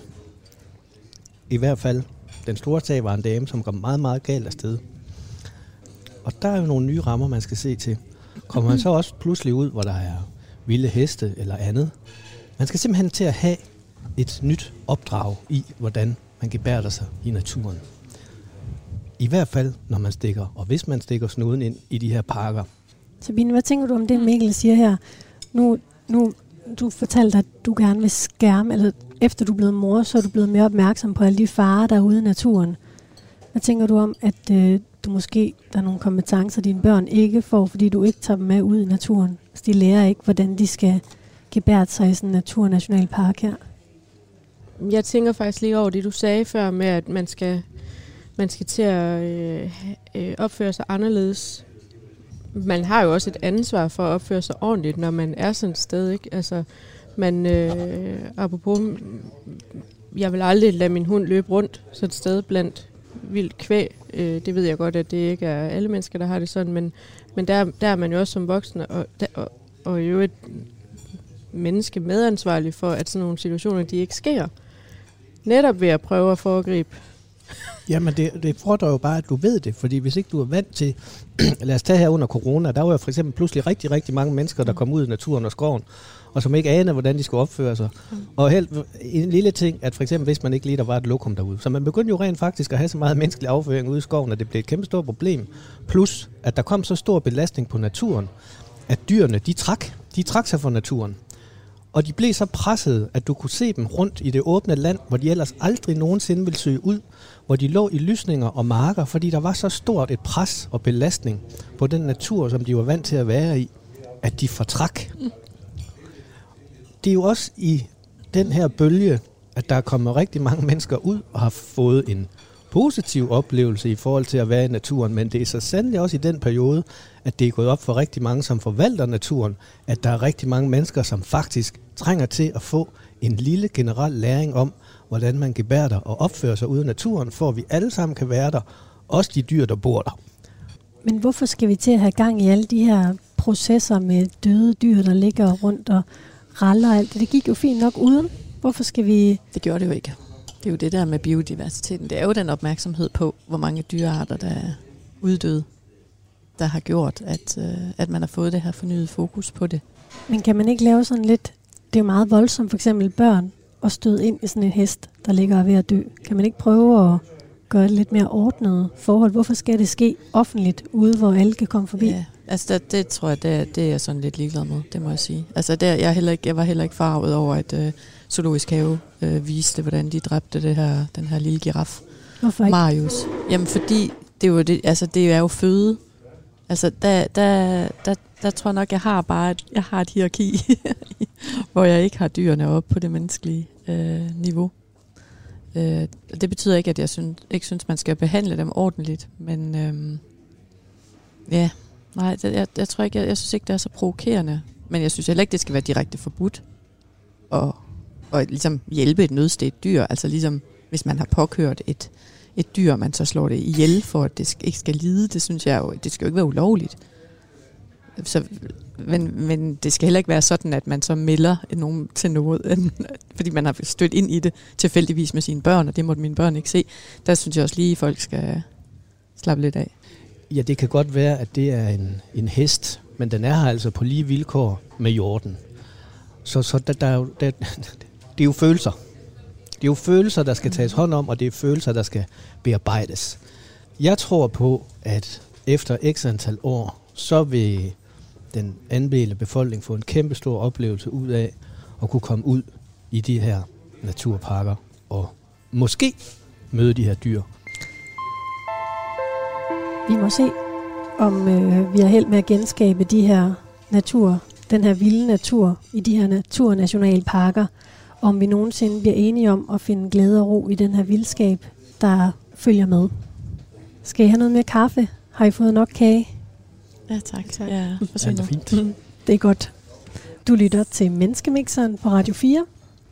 i hvert fald den store sag var en dame, som kom meget, meget galt afsted. Og der er jo nogle nye rammer, man skal se til. Kommer man så også pludselig ud, hvor der er vilde heste eller andet. Man skal simpelthen til at have et nyt opdrag i, hvordan man gebærder sig i naturen. I hvert fald, når man stikker, og hvis man stikker snuden ind i de her parker. Sabine, hvad tænker du om det, Mikkel siger her? Nu, nu du fortalte, at du gerne vil skærme, eller efter du er blevet mor, så er du blevet mere opmærksom på alle de farer, der er ude i naturen. Hvad tænker du om, at øh, du måske, der er nogle kompetencer, dine børn ikke får, fordi du ikke tager dem med ud i naturen? Så de lærer ikke, hvordan de skal gebære sig i sådan en naturnationalpark her. Jeg tænker faktisk lige over det, du sagde før med, at man skal, man skal til at øh, øh, opføre sig anderledes. Man har jo også et ansvar for at opføre sig ordentligt, når man er sådan et sted. Ikke? Altså, man, øh, apropos, jeg vil aldrig lade min hund løbe rundt sådan et sted blandt vildt kvæg. Øh, det ved jeg godt, at det ikke er alle mennesker, der har det sådan, men, men der, der er man jo også som voksen, og, der, og, og jo et menneske medansvarlig for, at sådan nogle situationer, de ikke sker. Netop ved at prøve at foregribe Jamen, det, det fordrer jo bare, at du ved det, fordi hvis ikke du er vant til, [CLEARS THROAT] lad os tage her under corona, der var jo for eksempel pludselig rigtig, rigtig mange mennesker, der kom ud i naturen og skoven, og som ikke anede, hvordan de skulle opføre sig. Mm. Og helt, en lille ting, at for eksempel hvis man ikke lige der var et lokum derude, så man begyndte jo rent faktisk at have så meget menneskelig afføring ude i skoven, at det blev et kæmpe stort problem. Plus, at der kom så stor belastning på naturen, at dyrene, de trak, de trak sig fra naturen. Og de blev så presset, at du kunne se dem rundt i det åbne land, hvor de ellers aldrig nogensinde ville søge ud, hvor de lå i lysninger og marker, fordi der var så stort et pres og belastning på den natur, som de var vant til at være i, at de fortrak. Det er jo også i den her bølge, at der er kommet rigtig mange mennesker ud og har fået en positiv oplevelse i forhold til at være i naturen, men det er så sandelig også i den periode, at det er gået op for rigtig mange, som forvalter naturen, at der er rigtig mange mennesker, som faktisk trænger til at få en lille generel læring om, hvordan man gebærder og opfører sig ude i naturen, for at vi alle sammen kan være der, også de dyr, der bor der. Men hvorfor skal vi til at have gang i alle de her processer med døde dyr, der ligger rundt og raller alt det? Det gik jo fint nok uden. Hvorfor skal vi... Det gjorde det jo ikke. Det er jo det der med biodiversiteten. Det er jo den opmærksomhed på, hvor mange dyrearter, der er uddøde, der har gjort, at, øh, at man har fået det her fornyet fokus på det. Men kan man ikke lave sådan lidt... Det er jo meget voldsomt, for eksempel børn, at støde ind i sådan en hest, der ligger ved at dø. Kan man ikke prøve at gøre det lidt mere ordnet forhold? Hvorfor skal det ske offentligt, ude hvor alle kan komme forbi? Ja, altså det, det tror jeg, det, det er jeg sådan lidt ligeglad med, det må jeg sige. Altså der, jeg, er heller ikke, jeg var heller ikke farvet over, at øh, Zoologisk Have øh, viste, hvordan de dræbte det her, den her lille giraf. Hvorfor ikke? Marius. Jamen fordi, det jo, det, altså, det er jo føde. Altså der, der, der, der tror jeg nok, jeg har bare et, jeg har et hierarki, [LAUGHS] hvor jeg ikke har dyrene op på det menneskelige øh, niveau. Øh, det betyder ikke, at jeg synes, ikke synes, man skal behandle dem ordentligt, men øh, ja, nej, det, jeg, jeg tror ikke, jeg, jeg synes ikke, det er så provokerende, men jeg synes heller ikke, det skal være direkte forbudt at, at ligesom hjælpe et nødstedt dyr, altså ligesom hvis man har påkørt et, et dyr, man så slår det ihjel for, at det ikke skal lide, det synes jeg jo, det skal jo ikke være ulovligt. Så, men, men det skal heller ikke være sådan, at man så melder nogen til noget, fordi man har stødt ind i det tilfældigvis med sine børn, og det måtte mine børn ikke se. Der synes jeg også lige, at folk skal slappe lidt af. Ja, det kan godt være, at det er en, en hest, men den er her altså på lige vilkår med jorden. Så, så der, der, der, [LAUGHS] det er jo følelser. Det er jo følelser, der skal tages hånd om, og det er følelser, der skal bearbejdes. Jeg tror på, at efter x antal år, så vil den andel af befolkningen få en kæmpe stor oplevelse ud af at kunne komme ud i de her naturparker og måske møde de her dyr. Vi må se, om øh, vi har held med at genskabe de her natur, den her vilde natur i de her naturnationalparker, om vi nogensinde bliver enige om at finde glæde og ro i den her vildskab, der følger med. Skal I have noget mere kaffe? Har I fået nok kage? Ja, tak. tak. Ja, Ja, det er fint. Det er godt. Du lytter til Menneskemixeren på Radio 4.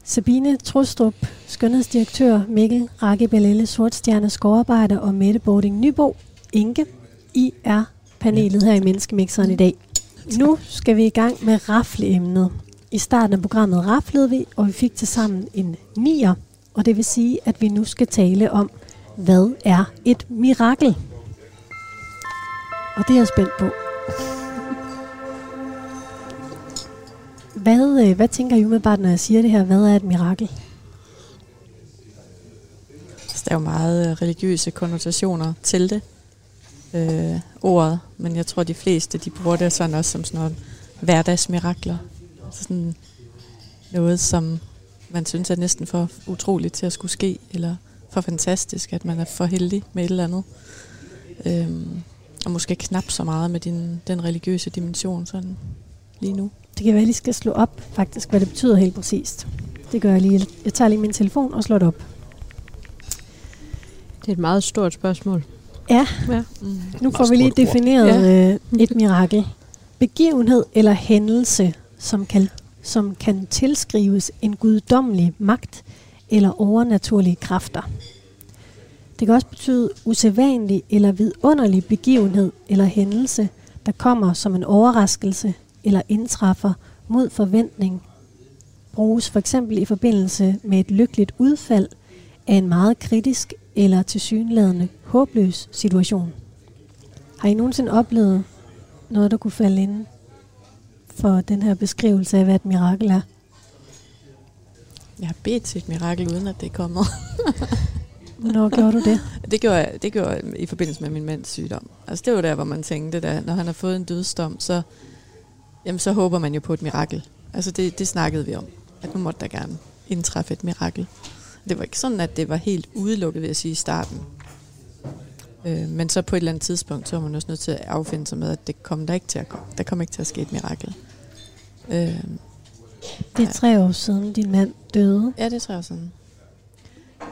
Sabine Trustrup, skønhedsdirektør, Mikkel Rakke Bellelle, Sortstjerne, skovarbejder og Mette Bording Nybo, Inge. I er panelet her i Menneskemixeren i dag. Nu skal vi i gang med rafleemnet. I starten af programmet raflede vi, og vi fik til sammen en nier. Og det vil sige, at vi nu skal tale om, hvad er et mirakel? Og det er jeg spændt på. Hvad, øh, hvad tænker I umiddelbart, når jeg siger det her? Hvad er et mirakel? Altså, der er jo meget øh, religiøse konnotationer til det, øh, ordet, men jeg tror, de fleste, de bruger det sådan også som sådan noget hverdagsmirakler. Sådan noget, som man synes er næsten for utroligt til at skulle ske, eller for fantastisk, at man er for heldig med et eller andet. Øhm, og måske knap så meget med din, den religiøse dimension sådan lige nu. Det kan være, at jeg lige skal slå op, faktisk, hvad det betyder helt præcist. Det gør jeg lige. Jeg tager lige min telefon og slår det op. Det er et meget stort spørgsmål. Ja, Ja. Mm. nu får vi lige defineret ja. et mirakel. Begivenhed eller hændelse, som kan, som kan tilskrives en guddommelig magt eller overnaturlige kræfter. Det kan også betyde usædvanlig eller vidunderlig begivenhed eller hændelse, der kommer som en overraskelse eller indtræffer mod forventning. Bruges for eksempel i forbindelse med et lykkeligt udfald af en meget kritisk eller tilsyneladende håbløs situation. Har I nogensinde oplevet noget, der kunne falde ind for den her beskrivelse af, hvad et mirakel er? Jeg har bedt til et mirakel, uden at det er kommet. [LAUGHS] Hvornår gjorde du det? Det gjorde, jeg, det gjorde jeg i forbindelse med min mands sygdom. Altså det var der, hvor man tænkte, at når han har fået en dødsdom, så, jamen, så håber man jo på et mirakel. Altså det, det snakkede vi om, at nu måtte der gerne indtræffe et mirakel. Det var ikke sådan, at det var helt udelukket, ved at sige, i starten. Øh, men så på et eller andet tidspunkt, så var man også nødt til at affinde sig med, at det kom der ikke til at, komme. der kom ikke til at ske et mirakel. Øh, Det er tre år siden, din mand døde. ja, det tror jeg sådan.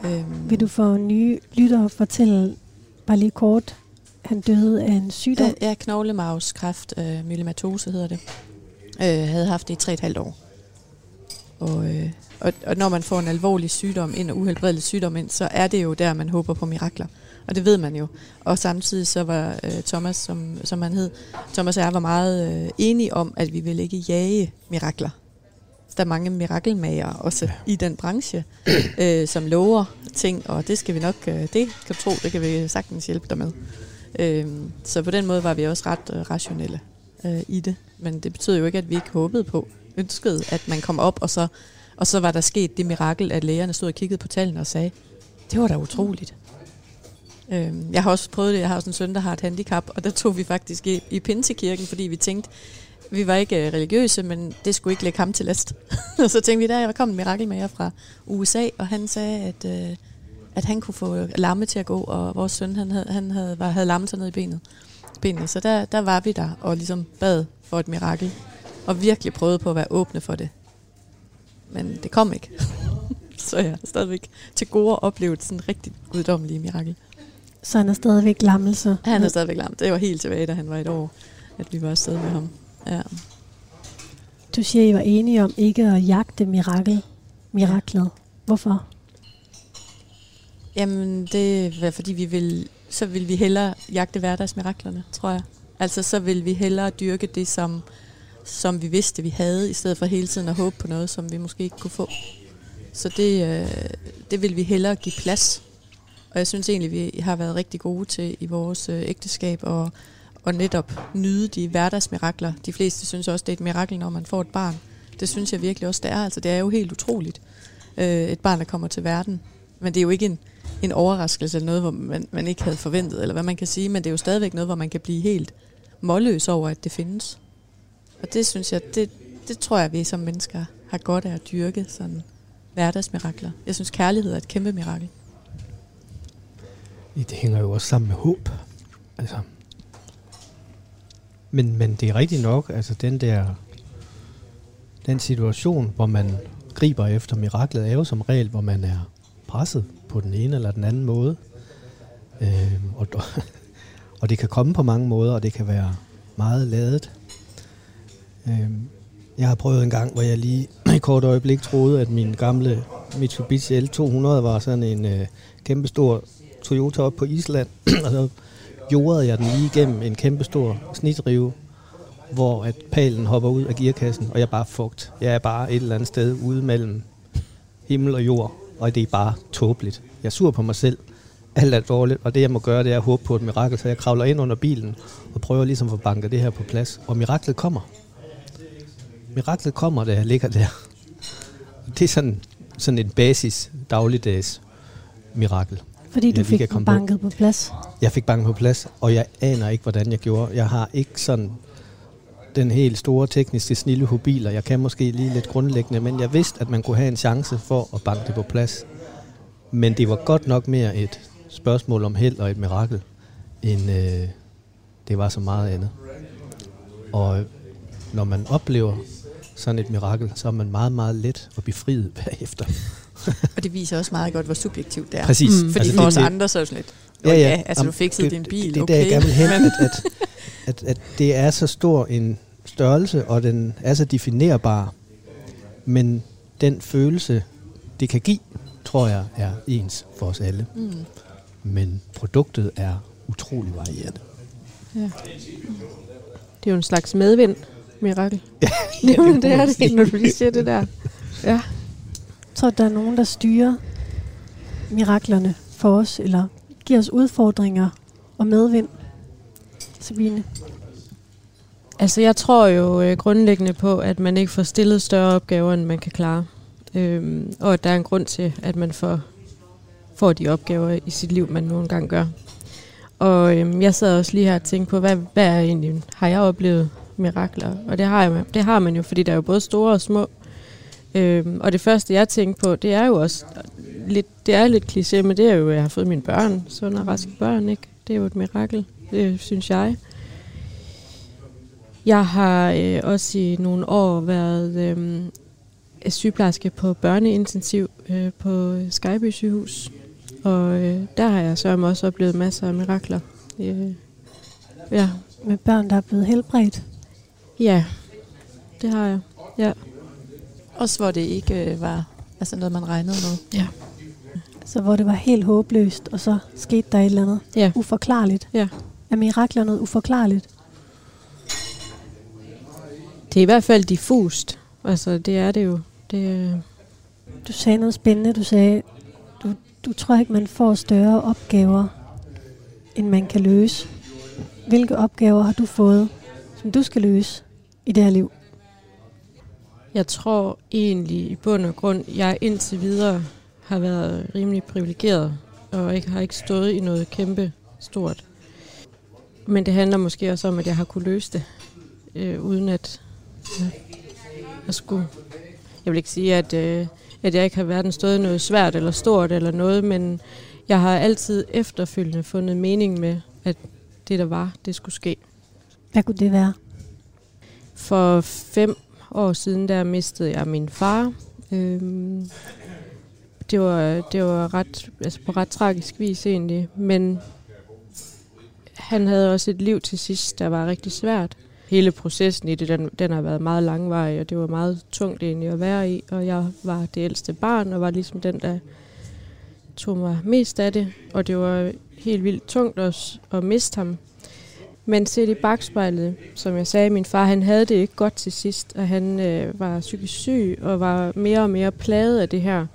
Øh, Vil du for nye lyttere fortælle bare lige kort, han døde af en sygdom? Ja, ja knoglemavskræft, øh, myelomatose hedder det. Øh, havde haft det i tre et halvt år. Og, øh, og, og når man får en alvorlig sygdom ind, og uhelbredelig sygdom ind, så er det jo der, man håber på mirakler. Og det ved man jo. Og samtidig så var øh, Thomas, som, som han hed, Thomas og jeg var meget øh, enige om, at vi ville ikke jage mirakler. Der er mange mirakelmager også ja. i den branche, [CLEARS THROAT] øh, som lover ting, og det skal vi nok, øh, det kan tro, det kan vi sagtens hjælpe dig med. Øh, så på den måde var vi også ret øh, rationelle øh, i det. Men det betyder jo ikke, at vi ikke håbede på, ønskede, at man kom op, og så, og så var der sket det mirakel, at lægerne stod og kiggede på tallene og sagde, det var da utroligt. Øhm, jeg har også prøvet det, jeg har også en søn, der har et handicap, og der tog vi faktisk i, i Pinsekirken, fordi vi tænkte, vi var ikke øh, religiøse, men det skulle ikke lægge ham til last. [LAUGHS] og så tænkte vi, der kom en mirakelmager fra USA, og han sagde, at, øh, at han kunne få lamme til at gå, og vores søn han havde, han havde, var, havde lammet sig ned i benet. benet. Så der, der var vi der, og ligesom bad for et mirakel, og virkelig prøvede på at være åbne for det. Men det kom ikke. [LAUGHS] så jeg har stadigvæk til gode oplevet sådan en rigtig guddommelig mirakel. Så han er stadigvæk lammelse. Han er stadigvæk lam. Det var helt tilbage, da han var et år, at vi var afsted med ham. Ja. Du siger, I var enige om ikke at jagte mirakel, miraklet. Hvorfor? Jamen, det var fordi, vi vil, så vil vi hellere jagte hverdagsmiraklerne, tror jeg. Altså, så vil vi hellere dyrke det, som, som vi vidste, vi havde, i stedet for hele tiden at håbe på noget, som vi måske ikke kunne få. Så det, øh, det vil vi hellere give plads. Og jeg synes egentlig, vi har været rigtig gode til i vores øh, ægteskab og, og netop nyde de hverdagsmirakler. De fleste synes også, det er et mirakel, når man får et barn. Det synes jeg virkelig også, det er. Altså, det er jo helt utroligt. Øh, et barn, der kommer til verden. Men det er jo ikke en, en overraskelse eller noget, hvor man, man ikke havde forventet, eller hvad man kan sige, men det er jo stadigvæk noget, hvor man kan blive helt målløs over, at det findes. Og det synes jeg, det, det tror jeg, vi som mennesker har godt af at dyrke sådan hverdagsmirakler. Jeg synes, kærlighed er et kæmpe mirakel. Det hænger jo også sammen med håb. Altså. Men, men det er rigtigt nok, altså den der den situation, hvor man griber efter miraklet, er jo som regel, hvor man er presset på den ene eller den anden måde. Øh, og, [LAUGHS] og det kan komme på mange måder, og det kan være meget ladet. Øhm, jeg har prøvet en gang, hvor jeg lige [CLEARS THROAT] i kort øjeblik troede, at min gamle Mitsubishi L200 var sådan en øh, kæmpestor Toyota op på Island, [CLEARS THROAT] og så jordede jeg den lige igennem en kæmpestor snitrive, hvor at palen hopper ud af gearkassen, og jeg er bare fugt. Jeg er bare et eller andet sted ude mellem himmel og jord, og det er bare tåbeligt. Jeg er sur på mig selv. Alt er dårligt, og det jeg må gøre, det er at håbe på et mirakel, så jeg kravler ind under bilen og prøver ligesom at få banket det her på plads. Og miraklet kommer. Miraklet kommer, da jeg ligger der. Det er sådan, sådan en basis dagligdags mirakel. Fordi du vi fik komme på. banket på plads. Jeg fik banken på plads, og jeg aner ikke, hvordan jeg gjorde. Jeg har ikke sådan den helt store tekniske snille hobiler. Jeg kan måske lige lidt grundlæggende, men jeg vidste, at man kunne have en chance for at banke det på plads. Men det var godt nok mere et spørgsmål om held og et mirakel, end øh, det var så meget andet. Og når man oplever sådan et mirakel, så er man meget, meget let og befriet [LAUGHS] bagefter. Og det viser også meget godt, hvor subjektivt det er. Præcis. Mm. Fordi Altså, altså, for det- os det- andre så er det sådan lidt, ja, ja, altså Jamen, du fikset det- din bil, Det er okay. der, jeg gerne vil hen, [LAUGHS] at, at, at, at det er så stor en størrelse, og den er så definerbar, men den følelse, det kan give, tror jeg er ens for os alle. Mm. Men produktet er utrolig varieret. Ja. Det er jo en slags medvind mirakel. [LAUGHS] Ja, [LAUGHS] Jamen, det er det når du lige siger det der. Ja. Så der er nogen, der styrer miraklerne for os, eller giver os udfordringer og medvind. Sabine? Altså, jeg tror jo øh, grundlæggende på, at man ikke får stillet større opgaver, end man kan klare. Øhm, og at der er en grund til, at man får, får de opgaver i sit liv, man nogle gange gør. Og øhm, jeg sad også lige her og tænkte på, hvad, hvad er egentlig, har jeg oplevet mirakler? Og det har, jeg, det har man jo, fordi der er jo både store og små. Øhm, og det første, jeg tænkte på, det er jo også lidt, det er lidt kliché, men det er jo, at jeg har fået mine børn, sunde og raske børn, ikke? Det er jo et mirakel, det synes jeg. Jeg har øh, også i nogle år været øh, sygeplejerske på børneintensiv øh, på Skyby sygehus. Og øh, der har jeg så også oplevet masser af mirakler. Øh, ja. Med børn, der er blevet helbredt? Ja, det har jeg. Ja. Også hvor det ikke øh, var altså noget, man regnede med. Ja. Så hvor det var helt håbløst, og så skete der et eller andet ja. uforklarligt. Ja. Er mirakler noget uforklarligt? Det er i hvert fald diffust. Altså, det er det jo. Det, øh... Du sagde noget spændende. Du sagde, du, du tror ikke, man får større opgaver, end man kan løse. Hvilke opgaver har du fået, som du skal løse i det her liv? Jeg tror egentlig i bund og grund, jeg indtil videre har været rimelig privilegeret, og ikke har ikke stået i noget kæmpe stort. Men det handler måske også om, at jeg har kunne løse det, øh, uden at ja, jeg skulle... Jeg vil ikke sige, at, øh, at jeg ikke har hverken stået noget svært eller stort eller noget, men jeg har altid efterfølgende fundet mening med, at det der var, det skulle ske. Hvad kunne det være? For fem år siden, der mistede jeg min far. Øhm, det var, det var ret, altså på ret tragisk vis egentlig, men han havde også et liv til sidst, der var rigtig svært. Hele processen i det, den, den har været meget langvarig, og det var meget tungt egentlig at være i, og jeg var det ældste barn, og var ligesom den, der tog mig mest af det, og det var helt vildt tungt også at miste ham. Men set i bagspejlet, som jeg sagde, min far han havde det ikke godt til sidst, og han øh, var psykisk syg og var mere og mere plaget af det her.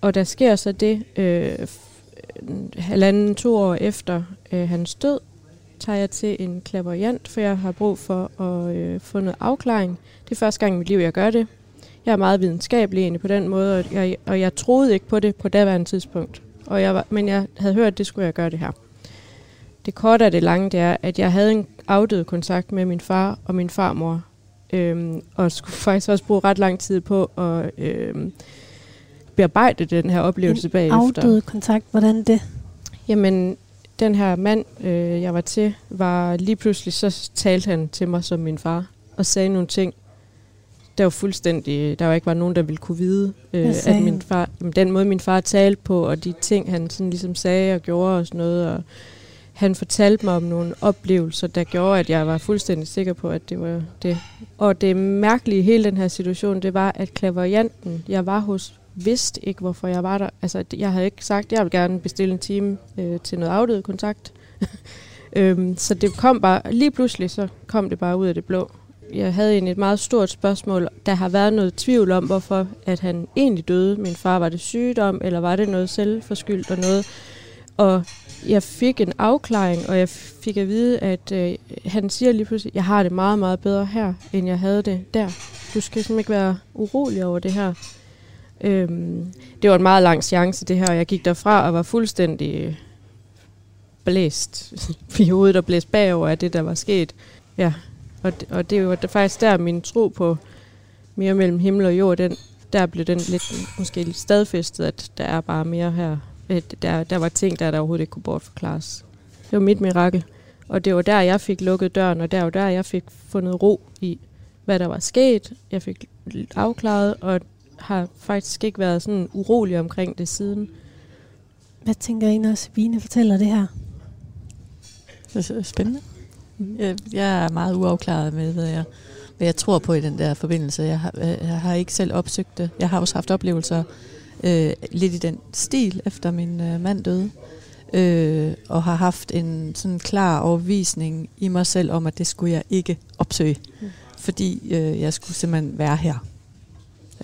Og der sker så det, øh, halvanden, to år efter øh, hans død, tager jeg til en klaverjant, for jeg har brug for at øh, få noget afklaring. Det er første gang i mit liv, jeg gør det. Jeg er meget videnskabelig egentlig på den måde, og jeg, og jeg troede ikke på det på daværende tidspunkt. Og jeg var, men jeg havde hørt, at det skulle jeg gøre det her. Det korte af det lange, det er, at jeg havde en afdød kontakt med min far og min farmor, øhm, og skulle [LAUGHS] faktisk også bruge ret lang tid på at øhm, bearbejde den her oplevelse en bagefter. afdød kontakt, hvordan det? Jamen, den her mand, øh, jeg var til, var lige pludselig, så talte han til mig som min far, og sagde nogle ting, der var fuldstændig, der var ikke var nogen, der ville kunne vide, øh, at min far, jamen, den måde min far talte på, og de ting, han sådan ligesom sagde og gjorde og sådan noget, og han fortalte mig om nogle oplevelser, der gjorde, at jeg var fuldstændig sikker på, at det var det. Og det mærkelige i hele den her situation, det var, at klaverianten, jeg var hos, vidste ikke, hvorfor jeg var der. Altså, jeg havde ikke sagt, at jeg vil gerne bestille en time øh, til noget afdød kontakt. [LAUGHS] øhm, så det kom bare, lige pludselig så kom det bare ud af det blå. Jeg havde egentlig et meget stort spørgsmål. Der har været noget tvivl om, hvorfor at han egentlig døde. Min far var det sygdom, eller var det noget selvforskyldt og noget. Og jeg fik en afklaring, og jeg fik at vide, at øh, han siger lige pludselig, jeg har det meget, meget bedre her, end jeg havde det der. Du skal simpelthen ikke være urolig over det her. Øhm, det var en meget lang chance, det her, og jeg gik derfra og var fuldstændig øh, blæst [LAUGHS] i hovedet og blæst bagover af det, der var sket. Ja, og, det, og det var faktisk der, min tro på mere mellem himmel og jord, den, der blev den lidt, måske lidt stadfæstet, at der er bare mere her. Der, der var ting, der, der overhovedet ikke kunne bortforklares. Det var mit mirakel. Og det var der, jeg fik lukket døren, og der var der, jeg fik fundet ro i, hvad der var sket. Jeg fik afklaret, og har faktisk ikke været sådan urolig omkring det siden. Hvad tænker I, når Sabine fortæller det her? Det er spændende. Jeg er meget uafklaret med, hvad jeg, hvad jeg tror på i den der forbindelse. Jeg har, jeg har ikke selv opsøgt det. Jeg har også haft oplevelser øh, lidt i den stil, efter min øh, mand døde. Øh, og har haft en sådan klar overvisning i mig selv om, at det skulle jeg ikke opsøge. Mm. Fordi øh, jeg skulle simpelthen være her.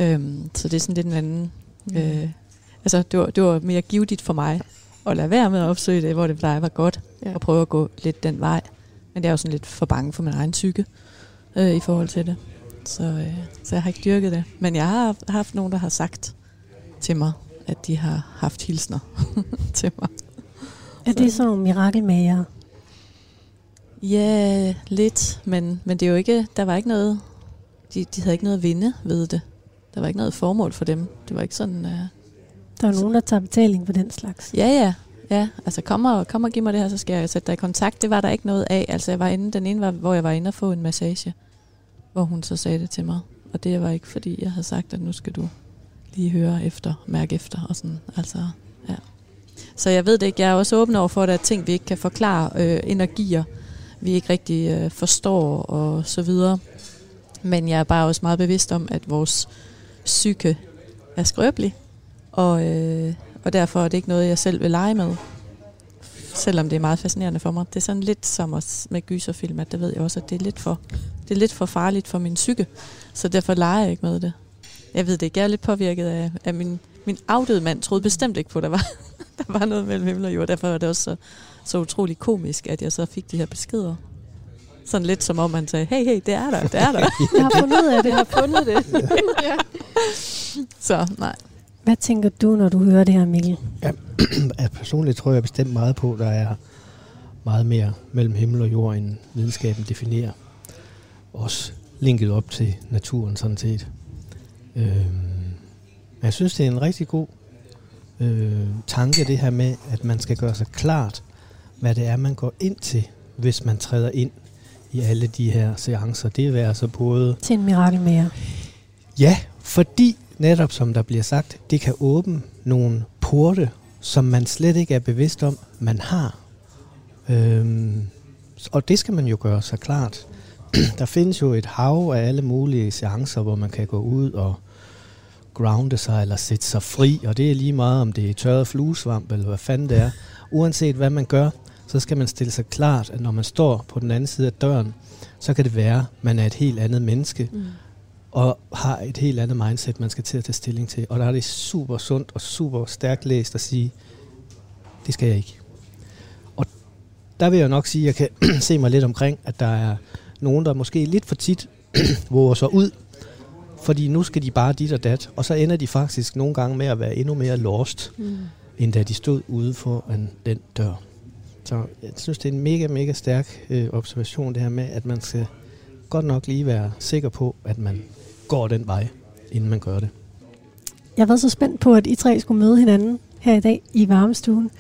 Øh, så det er sådan lidt en anden... Øh, altså, det var, det var mere givetigt for mig at lade være med at opsøge det, hvor det plejer var godt, ja. og prøve at gå lidt den vej. Men det er jo sådan lidt for bange for min egen psyke øh, i forhold til det. Så, øh, så jeg har ikke dyrket det. Men jeg har haft nogen, der har sagt til mig, at de har haft hilsner [LAUGHS] til mig. Er det så mirakelmager? Ja, lidt, men, men det er jo ikke, der var ikke noget, de, de havde ikke noget at vinde ved det. Der var ikke noget formål for dem. Det var ikke sådan... Uh, der er nogen, der tager betaling for den slags. Ja, ja. Ja, altså kom og, kom og giv mig det her, så skal jeg sætte dig i kontakt. Det var der ikke noget af. Altså jeg var inde, den ene var, hvor jeg var inde og få en massage, hvor hun så sagde det til mig. Og det var ikke fordi, jeg havde sagt, at nu skal du lige høre efter, mærke efter og sådan. Altså, ja. Så jeg ved det ikke. Jeg er også åben over for, at der er ting, vi ikke kan forklare. Øh, energier, vi ikke rigtig øh, forstår og så videre. Men jeg er bare også meget bevidst om, at vores psyke er skrøbelig. Og, øh, og derfor er det ikke noget, jeg selv vil lege med. Selvom det er meget fascinerende for mig. Det er sådan lidt som os med gyserfilm, at det ved jeg også, at det er lidt for, det er lidt for farligt for min psyke. Så derfor leger jeg ikke med det. Jeg ved det ikke. Jeg er lidt påvirket af, af min, min afdøde mand. troede bestemt ikke på, at der var, [LAUGHS] der var noget mellem himmel og jord. Derfor var det også så, så utrolig komisk, at jeg så fik de her beskeder. Sådan lidt som om man sagde, hey, hey, det er der, det er der. [LAUGHS] jeg har fundet ud af det. Jeg har fundet det. [LAUGHS] ja. Så nej. Hvad tænker du, når du hører det her, Mikkel? Ja, [CLEARS THROAT] personligt tror jeg bestemt meget på, at der er meget mere mellem himmel og jord, end videnskaben definerer. Også linket op til naturen sådan set. Øh, jeg synes, det er en rigtig god øh, tanke, det her med, at man skal gøre sig klart, hvad det er, man går ind til, hvis man træder ind i alle de her seancer. Det er altså både... Til en mirakel mere. Ja, fordi netop som der bliver sagt, det kan åbne nogle porte, som man slet ikke er bevidst om, man har. Øhm, og det skal man jo gøre sig klart. [CLEARS THROAT] der findes jo et hav af alle mulige seancer, hvor man kan gå ud og grounde sig eller sætte sig fri, og det er lige meget, om det er tørret fluesvamp eller hvad fanden det er. Uanset hvad man gør, så skal man stille sig klart, at når man står på den anden side af døren, så kan det være, at man er et helt andet menneske, mm. og har et helt andet mindset, man skal til at tage stilling til. Og der er det super sundt og super stærkt læst at sige, det skal jeg ikke. Og der vil jeg nok sige, at jeg kan [CLEARS THROAT] se mig lidt omkring, at der er nogen, der måske lidt for tit [CLEARS THROAT] våger sig ud, fordi nu skal de bare dit og dat, og så ender de faktisk nogle gange med at være endnu mere lost, mm. end da de stod ude for en, den dør. Så jeg synes, det er en mega, mega stærk øh, observation, det her med, at man skal godt nok lige være sikker på, at man går den vej, inden man gør det. Jeg har været så spændt på, at I tre skulle møde hinanden her i dag i varmestuen.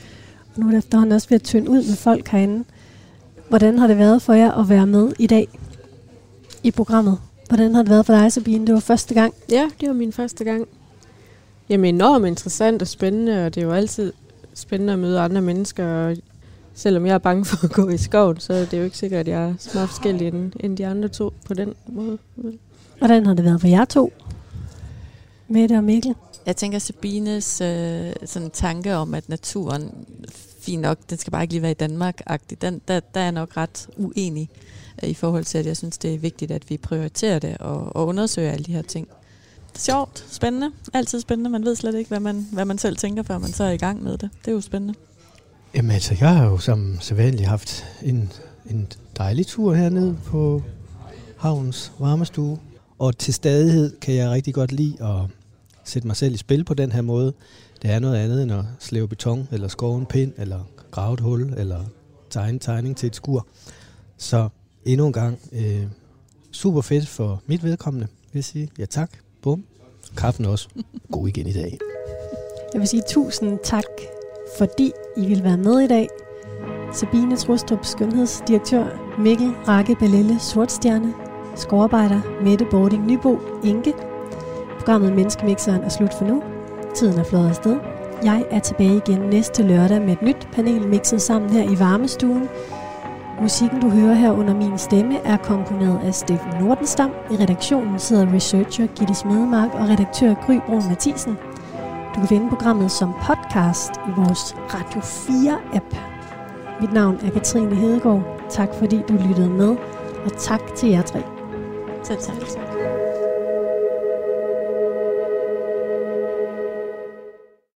Og nu er det efterhånden også ved at tynde ud med folk herinde. Hvordan har det været for jer at være med i dag i programmet? Hvordan har det været for dig, Sabine? Det var første gang. Ja, det var min første gang. Jamen enormt interessant og spændende, og det er jo altid spændende at møde andre mennesker. Og selvom jeg er bange for at gå i skoven, så er det jo ikke sikkert, at jeg er så meget forskellig end, end de andre to på den måde. Hvordan har det været for jer to? Mette og Mikkel? Jeg tænker Sabines øh, sådan tanke om, at naturen, fint nok, den skal bare ikke lige være i Danmark-agtig, den, der, der er jeg nok ret uenig i forhold til, at jeg synes, det er vigtigt, at vi prioriterer det og, og undersøger alle de her ting. Sjovt, spændende, altid spændende. Man ved slet ikke, hvad man, hvad man selv tænker, før man så er i gang med det. Det er jo spændende. Jamen altså, jeg har jo som sædvanligt haft en, en dejlig tur hernede på havns varmestue. Og til stadighed kan jeg rigtig godt lide at sætte mig selv i spil på den her måde. Det er noget andet end at slæve beton, eller skove en pind, eller grave et hul, eller tegne tegning til et skur. Så endnu en gang øh, super fedt for mit vedkommende, vil jeg sige. Ja tak. Bum. Kaffen også. God igen i dag. Jeg vil sige tusind tak, fordi I vil være med i dag. Sabine Trostrup, skønhedsdirektør, Mikkel Rakke Balelle, Sortstjerne, skovarbejder, Mette Bording Nybo, Inge. Programmet Menneskemixeren er slut for nu. Tiden er flået afsted. Jeg er tilbage igen næste lørdag med et nyt panel mixet sammen her i varmestuen. Musikken, du hører her under min stemme, er komponeret af Steffen Nordenstam. I redaktionen sidder researcher Gitte Smedemark og redaktør Gry Brun Mathisen. Du kan finde programmet som podcast i vores Radio 4-app. Mit navn er Katrine Hedegaard. Tak fordi du lyttede med, og tak til jer tre. Selv tak.